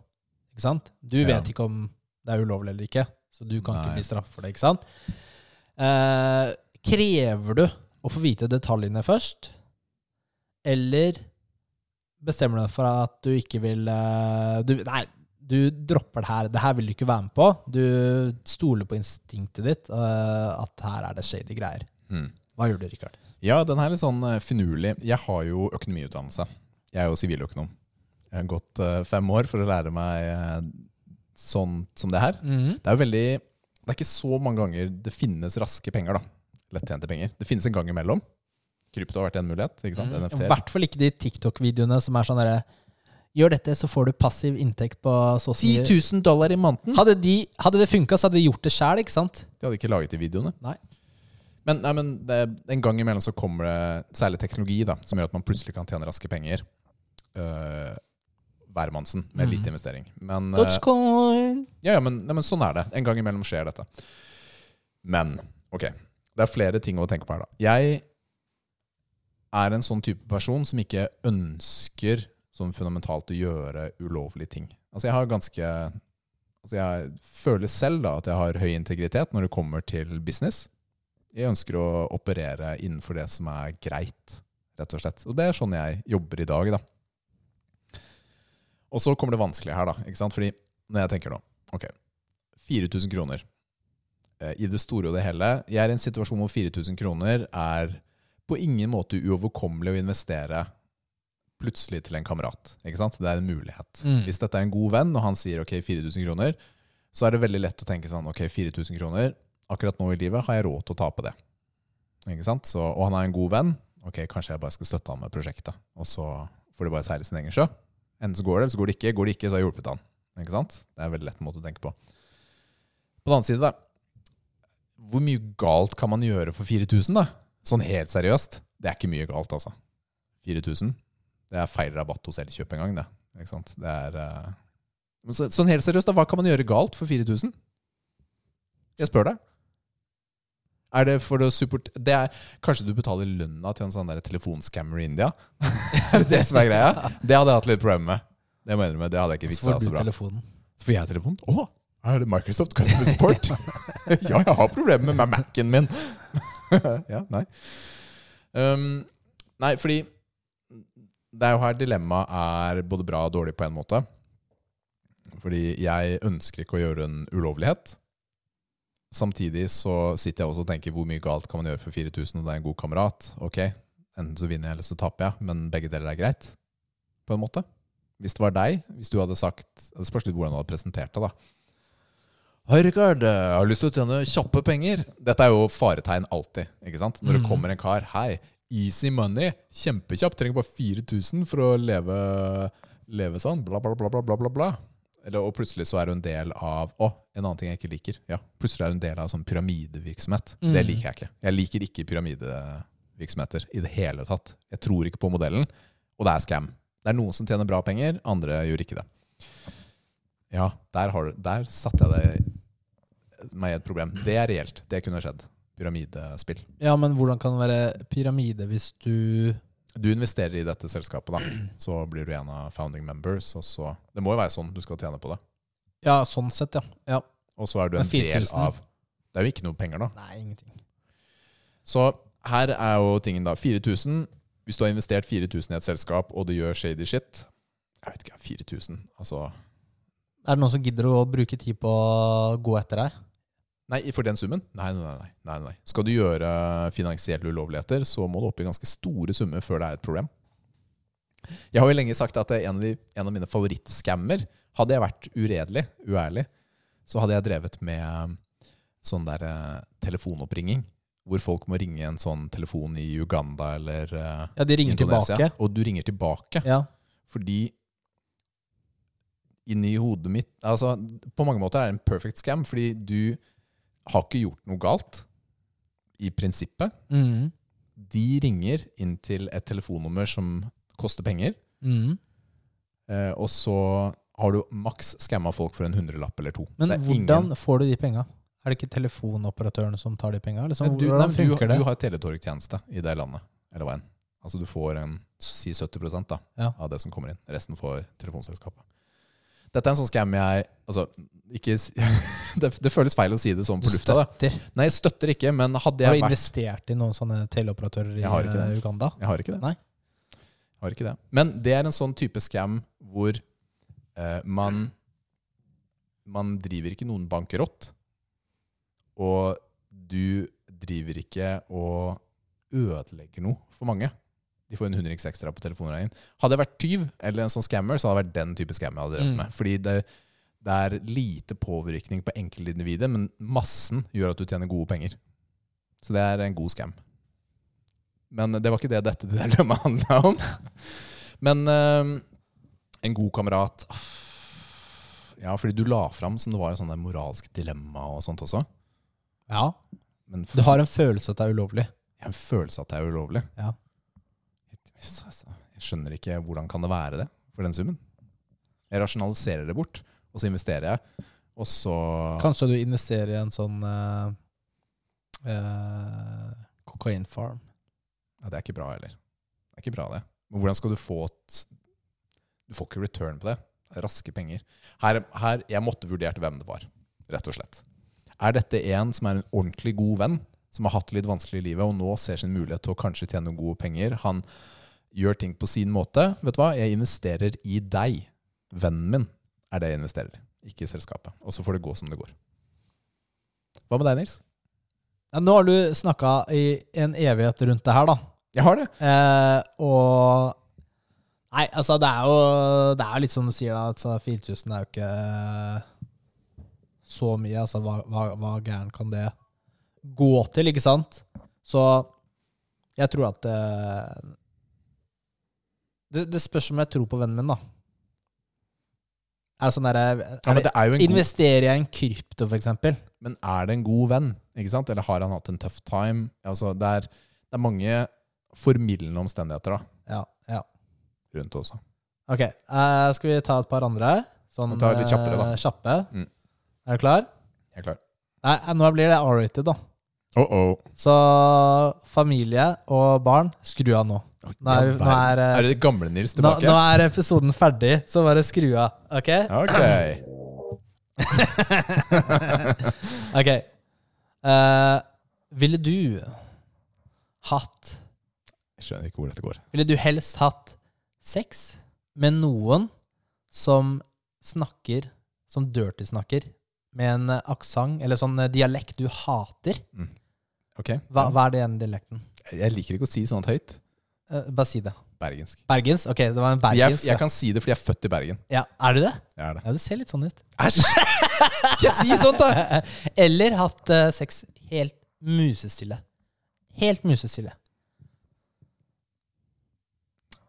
Ikke sant? Du Ja. vet ikke om det er ulovlig eller ikke, så du kan Nei. ikke bli straffet for det. ikke sant? Eh, krever du å få vite detaljene først, eller bestemmer du deg for at du ikke vil eh, du, Nei, du dropper det her. Det her vil du ikke være med på. Du stoler på instinktet ditt, eh, at her er det shady greier. Mm. Hva gjør du, Rikard? Ja, den her er litt sånn eh, finurlig. Jeg har jo økonomiutdannelse. Jeg er jo siviløkonom. Jeg har gått fem år for å lære meg sånn som det her. Det er jo veldig Det er ikke så mange ganger det finnes raske penger, da. Lettjente penger. Det finnes en gang imellom. Krypto har vært en mulighet. ikke sant? I hvert fall ikke de TikTok-videoene som er sånn derre Gjør dette, så får du passiv inntekt på så og så 10 000 dollar i måneden! Hadde, de, hadde det funka, så hadde de gjort det sjæl, ikke sant? De hadde ikke laget de videoene. Nei. Men, nei, men det, en gang imellom så kommer det særlig teknologi da, som gjør at man plutselig kan tjene raske penger. Uh, Hvermannsen med lite investering. Men, eh, Dogecoin! ja, ja, men, nei, men sånn er det. En gang imellom skjer dette. Men ok, det er flere ting å tenke på her. da. Jeg er en sånn type person som ikke ønsker sånn fundamentalt å gjøre ulovlige ting. Altså jeg har ganske Altså jeg føler selv da at jeg har høy integritet når det kommer til business. Jeg ønsker å operere innenfor det som er greit, rett og slett. Og det er sånn jeg jobber i dag, da. Og så kommer det vanskelige her, da. ikke sant? Fordi når jeg tenker nå Ok, 4000 kroner. Eh, I det store og det hele. Jeg er i en situasjon hvor 4000 kroner er på ingen måte uoverkommelig å investere plutselig til en kamerat. Ikke sant? Det er en mulighet. Mm. Hvis dette er en god venn, og han sier ok, 4000 kroner, så er det veldig lett å tenke sånn ok, 4000 kroner, akkurat nå i livet har jeg råd til å tape det. Ikke sant? Så, og han er en god venn, ok, kanskje jeg bare skal støtte han med prosjektet, og så får det bare seile sin egen sjø. Enten så går det, eller så går det ikke. Går det ikke, så har jeg hjulpet han. Ikke sant? Det er en veldig lett måte å tenke på. På den annen side, da. Hvor mye galt kan man gjøre for 4000, da? Sånn helt seriøst. Det er ikke mye galt, altså. 4000. Det er feil rabatt hos Elkjøp en gang, det. Ikke sant? Det er uh... Så, Sånn helt seriøst, da. Hva kan man gjøre galt for 4000? Jeg spør deg. Er det for å support... Det er, kanskje du betaler lønna til en sånn der telefonscammer i India? er det det som er greia? Det hadde jeg hatt litt problemer med. Det må jeg innrømme. Det hadde jeg ikke Så får du altså, telefonen. Så får jeg telefonen? Å, er det Microsoft Customer Support? ja, jeg har problemer med Mac-en min. ja, nei. Um, nei, fordi det er jo her dilemmaet er både bra og dårlig på en måte. Fordi jeg ønsker ikke å gjøre en ulovlighet. Samtidig så sitter jeg også og tenker hvor mye galt kan man gjøre for 4000 og det er en god kamerat. Ok, enten så vinner jeg eller så taper jeg, men begge deler er greit. På en måte. Hvis det var deg, hvis du hadde sagt Det spørs litt hvordan du hadde presentert det, da. Hei, Rikard. Jeg har lyst til å tjene kjappe penger. Dette er jo faretegn alltid. ikke sant? Når det Mhm. kommer en kar Hei, Easy money. Kjempekjapp. Trenger bare 4000 for å leve, leve sånn. Bla, bla, bla, bla, bla, bla. Eller, og plutselig så er du en del av Å, en annen ting jeg ikke liker. Ja, Plutselig er du en del av sånn pyramidevirksomhet. Mm. Det liker jeg ikke. Jeg liker ikke pyramidevirksomheter i det hele tatt. Jeg tror ikke på modellen, og det er scam. Det er noen som tjener bra penger, andre gjør ikke det. Ja, der, har der satte jeg det meg i et problem. Det er reelt. Det kunne skjedd. Pyramidespill. Ja, men hvordan kan det være pyramide hvis du Du investerer i dette selskapet, da. Så blir du en av founding members. Og så, det må jo være sånn du skal tjene på det. Ja, sånn sett, ja. ja. Og så er du en del av Det er jo ikke noe penger, da. Nei, ingenting. Så her er jo tingen, da. 4000. Hvis du har investert 4000 i et selskap, og du gjør shady shit Jeg vet ikke, 4000 Altså Er det noen som gidder å bruke tid på å gå etter deg? Nei, for den summen? Nei, nei, nei. nei, nei. Skal du gjøre finansielle ulovligheter, så må du opp i ganske store summer før det er et problem. Jeg har jo lenge sagt at en av, de, en av mine favorittscammer Hadde jeg vært uredelig, uærlig, så hadde jeg drevet med sånn der eh, telefonoppringing. Hvor folk må ringe en sånn telefon i Uganda eller eh, Ja, de ringer Indonesia. tilbake. Og du ringer tilbake. Ja. Fordi inni hodet mitt altså, På mange måter er det en perfect scam, fordi du har ikke gjort noe galt, i prinsippet. Mm. De ringer inn til et telefonnummer som koster penger, Mm. eh, og så har du maks skamma folk for en hundrelapp eller to. Men hvordan ingen- får du de penga? Er det ikke telefonoperatørene som tar de penga? Liksom, du, nei, hvordan men du, det? du har teletorgtjeneste i det landet, eller enn. Altså du får en, si 70 da, Ja. av det som kommer inn. Resten får telefonselskapet. Dette er en sånn scam jeg altså, ikke, det, det føles feil å si det sånn på lufta. Da. Nei, jeg støtter ikke, men hadde Har jeg du vært investert i noen sånne teleoperatører i har eh, Uganda? Jeg har ikke det. Nei. Jeg har ikke det. Men det er en sånn type scam hvor eh, man Man driver ikke noen bankerott, og du driver ikke og ødelegger noe for mange. De får en hundrings ekstra på telefonregningen. Hadde jeg vært tyv eller en sånn scammer, så hadde det vært den type scam jeg hadde drevet Mm. med. Fordi det, det er lite påvirkning på enkeltindividet, men massen gjør at du tjener gode penger. Så det er en god scam. Men det var ikke det dette dilemmaet handla om. Men eh, en god kamerat Ja, fordi du la fram som det var en sånn moralsk dilemma og sånt også. Ja. Men Du har en følelse at det er ulovlig. Jeg har en følelse at det er ulovlig. Ja. Altså, Jeg skjønner ikke hvordan kan det være det for den summen. Jeg rasjonaliserer det bort, og så investerer jeg, og så Kanskje du investerer i en sånn uh, uh, kokainfarm. ja, Det er ikke bra heller. Det er ikke bra, det. Men hvordan skal du få et Du får ikke return på det. Det raske penger. Her, her, Jeg måtte vurdert hvem det var, rett og slett. Er dette en som er en ordentlig god venn, som har hatt det litt vanskelig i livet, og nå ser sin mulighet til å kanskje tjene noen gode penger? Han gjør ting på sin måte. Vet du hva? Jeg investerer i deg. Vennen min er det jeg investerer i, ikke i selskapet. Og så får det gå som det går. Hva med deg, Nils? Ja, nå har du snakka i en evighet rundt det her, da. Jeg har det. Eh, og Nei, altså, det er jo Det er litt som du sier, da. Altså, 4000 er jo ikke så mye. Altså, hva, hva, hva gæren kan det gå til, ikke sant? Så jeg tror at eh, det, det spørs om jeg tror på vennen min, da. Er det sånn derre Ja, det er Investerer jeg i en krypto, eksempel? Men er det en god venn? Ikke sant? Eller har han hatt en tøff time? Altså, det, er, det er mange formildende omstendigheter da, Ja. ja. rundt også. Ok, uh, skal vi ta et par andre? Sånn tar litt kjappere, da. eh, kjappe. Mm. Er du klar? Jeg er klar. Nei, eh, nå blir det R-rated, da. Uh oh. Så familie og barn, skru av nå. Nå er, nå er, eh, er det gamle Nils tilbake? nå er episoden ferdig, så bare skru av. Ok? Ok. Ok. Uh, ville du hatt Jeg skjønner ikke hvor dette går. Ville du helst hatt sex med noen som snakker, som dirty-snakker, med en aksent eller sånn eh, dialekt du hater? Ok. Hva, hva er igjen dialekten? Jeg liker ikke å si sånt høyt. Eh, bare si det. Bergensk. Bergens? Ok, det var en Jeg, jeg kan si det fordi jeg er født i Bergen. ja, er du det? Jeg er det. Ja, du ser litt sånn ut. Æsj! Ikke si sånt, da! Eller hatt uh, sex helt musestille. Helt musestille.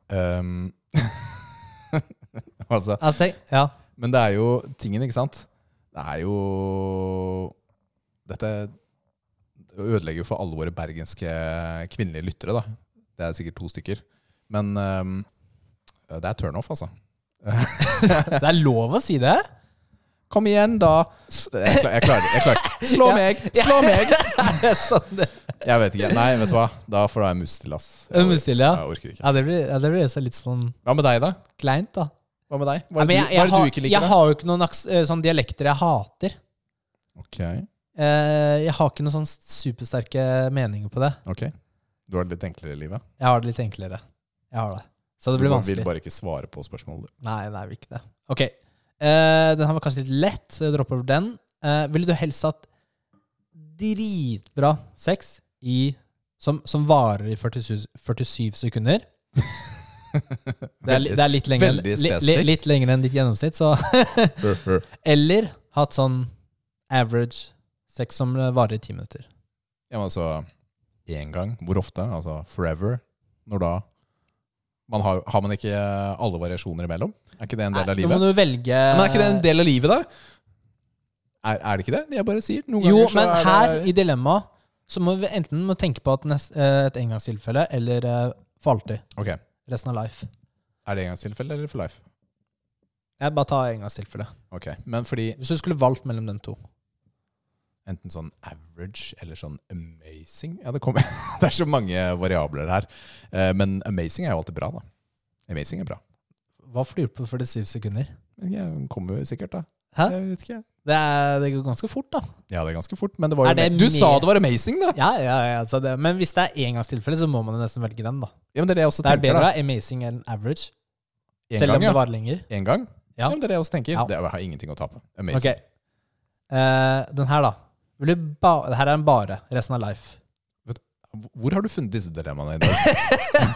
Um, altså, Altså, ja. men det er jo tingen, ikke sant? Det er jo Dette ødelegger jo for alle våre bergenske kvinnelige lyttere, da. Det er sikkert to stykker. Men um, det er turnoff, altså. Det er lov å si det? Kom igjen, da! Jeg, klar, jeg klarer det. Jeg klarer. Slå Ja. meg! Slå meg! Sånn Jeg vet ikke. Nei, vet du hva? Da får du være mus til, ass. Jeg, det mus til, ja? Jeg orker ikke. Ja, det blir, ja, det blir så litt sånn Hva med deg, da? kleint, da. Hva med deg? Hva er det jeg, du, hva jeg, har, du ikke liker? jeg har jo ikke noen eh, sånn dialekter jeg hater. Ok, Eh, Jeg har ikke noen sånn supersterke meninger på det. ok. Du har det litt enklere i livet? Jeg har det litt enklere. Jeg har det. Så det blir Du blir vil bare ikke svare på spørsmålet. Nei, nei, vil ikke det. Ok. Uh, den her var kanskje litt lett, så jeg dropper over den. Uh, ville du helst hatt dritbra sex i, som, som varer i 47, 47 sekunder? Det er, det er litt lenger, li, litt lenger enn ditt gjennomsnitt, så Eller hatt sånn average sex som varer i ti minutter. Ja, men altså én gang? Hvor ofte? Altså forever? Når da? Man har, har man ikke alle variasjoner imellom? Er ikke det en del av Nei, Nå må livet? du velge Men er ikke det en del av livet, da? Er, er det ikke det? Jeg bare sier. Noen Jo, men er her det i dilemmaet så må vi enten må tenke på at nest, eh, et engangstilfelle eller eh, for alltid. Okay. Resten av life. Er det engangstilfelle eller for life? Jeg bare tar engangstilfelle. Okay. Men fordi Hvis du skulle valgt mellom de to. Enten sånn average eller sånn amazing Ja, det kommer Det er så mange variabler her. Eh, Men amazing er jo alltid bra, da. Amazing er bra. Hva flyr på 47 sekunder? Men jeg kommer jo sikkert, da. Hæ? Jeg vet ikke. Det, er, det går ganske fort, da. Ja, det er ganske fort, men det var det Du sa det var amazing, da! Ja, ja, ja, så det, Men hvis det er engangstilfelle, så må man jo nesten velge den, da. Ja, men Det er det jeg også Det er tenker. bedre da amazing enn average. En selv gang, om ja. det varer lenger. En gang? Ja. Ja. men det er det jeg også tenker. Det har ingenting å tape. Amazing. Amazing. Uh, den her, da. Her er en bare. Resten av life. Hvor har du funnet disse dilemmaene i dag?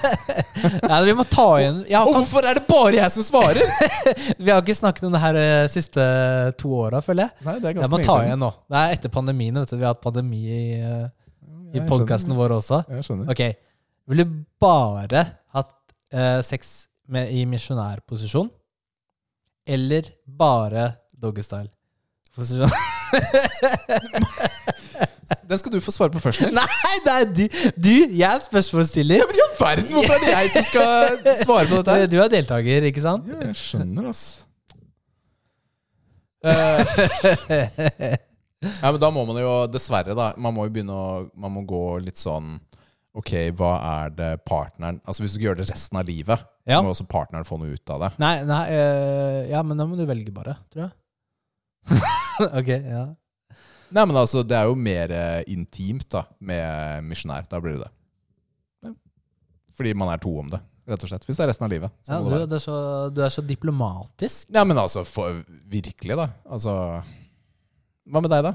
Nei, vi må ta igjen Og hvorfor er det bare jeg som svarer?! Vi har ikke snakket om det her de siste to åra, føler jeg. Nei, det er Jeg må ta igjen nå. Det er etter pandemien. Vet du. Vi har hatt pandemi i, eh, i podkasten vår også. Jeg skjønner. Ok, Vil du bare hatt eh, sex med, i misjonærposisjon? Eller bare doggystyle-posisjon? Den skal du få svare på først, Nils. Nei, det er du! Du, jeg er spørsmålsstiller. I all verden, hvorfor er det jeg som skal svare på dette? her? Du er deltaker, ikke sant? Ja, jeg skjønner, ass. Eh, ja, men da må man jo dessverre, da Man må jo begynne å Man må gå litt sånn Ok, hva er det partneren Altså Hvis du skal gjøre det resten av livet, Ja. må også partneren få noe ut av det. Nei, nei eh, Ja, men da må du velge bare, tror jeg. ok, ja. Nei, men altså, det er jo mer eh, intimt da med misjonær. Da blir det det. Ja. Fordi man er to om det, rett og slett. Hvis det er resten av livet. Så ja må du, det være. er så, du er så diplomatisk. Ja, men altså, for, virkelig, da. Altså Hva med deg, da?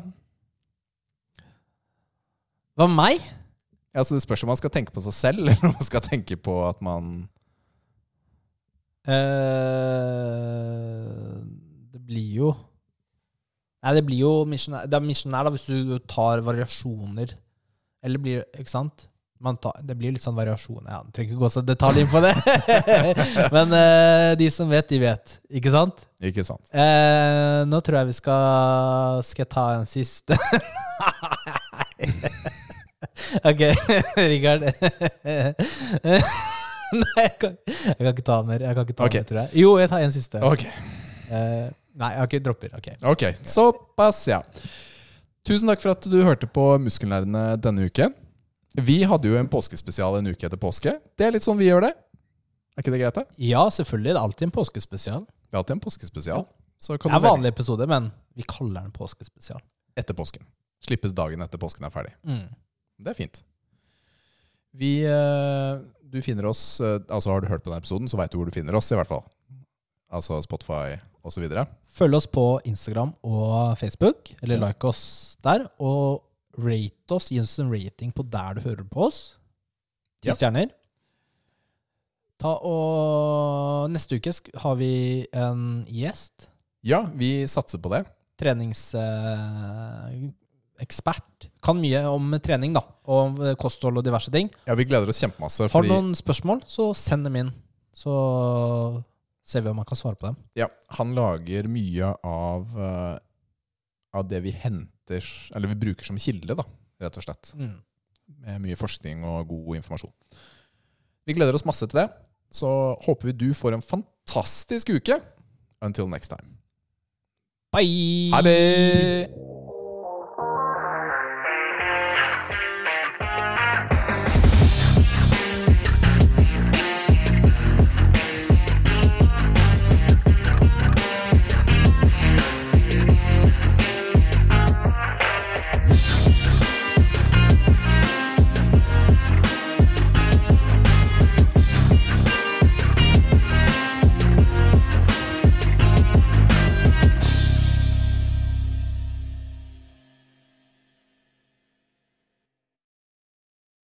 Hva med meg? Ja, altså, det spørs om man skal tenke på seg selv, eller om man skal tenke på at man Eh, det blir jo Nei, det blir jo misjonær, det er misjonær da, hvis du tar variasjoner. Eller blir Ikke sant? Man tar, det blir litt sånn variasjon. Ja, trenger ikke gå så detalj inn på det. Men eh, de som vet, de vet. Ikke sant? Ikke sant? Eh, nå tror jeg vi skal Skal jeg ta en siste? ok, Rikard. Nei, jeg kan, jeg kan ikke ta mer. Jeg kan ikke ta okay. mer, tror jeg. Jo, jeg tar en siste. Ok, Eh, nei, jeg har ikke dropper. Ok. ok, såpass, ja. Tusen takk for at du hørte på Muskelnerdene denne uken. Vi hadde jo en påskespesial en uke etter påske. Det er litt sånn vi gjør det. Er ikke det greit, da? Ja, selvfølgelig. Det er alltid en påskespesial. Det er alltid en påskespesial. Så kan Det er velge vanlig episode, men vi kaller den påskespesial. etter påsken. Slippes dagen etter påsken er ferdig. Mm. Det er fint. Vi eh, Du finner oss eh, Altså Har du hørt på denne episoden, så veit du hvor du finner oss, i hvert fall. Altså Spotify osv. Følg oss på Instagram og Facebook, eller Ja. like oss der. Og rate oss, gi oss en rating på der du hører på oss. Ti Ja. stjerner. Ta og Neste uke har vi en gjest. Ja, vi satser på det. Treningsekspert. kan mye om trening, da. Og kosthold og diverse ting. Ja, Vi gleder oss kjempemasse. Har du noen spørsmål, så send dem inn. så vi om han kan svare på dem. Ja, han lager mye av, uh, av det vi henter Eller vi bruker som kilde, da, rett og slett. Med mye forskning og god informasjon. Vi gleder oss masse til det. Så håper vi du får en fantastisk uke. Until next time. Bye! Ha det!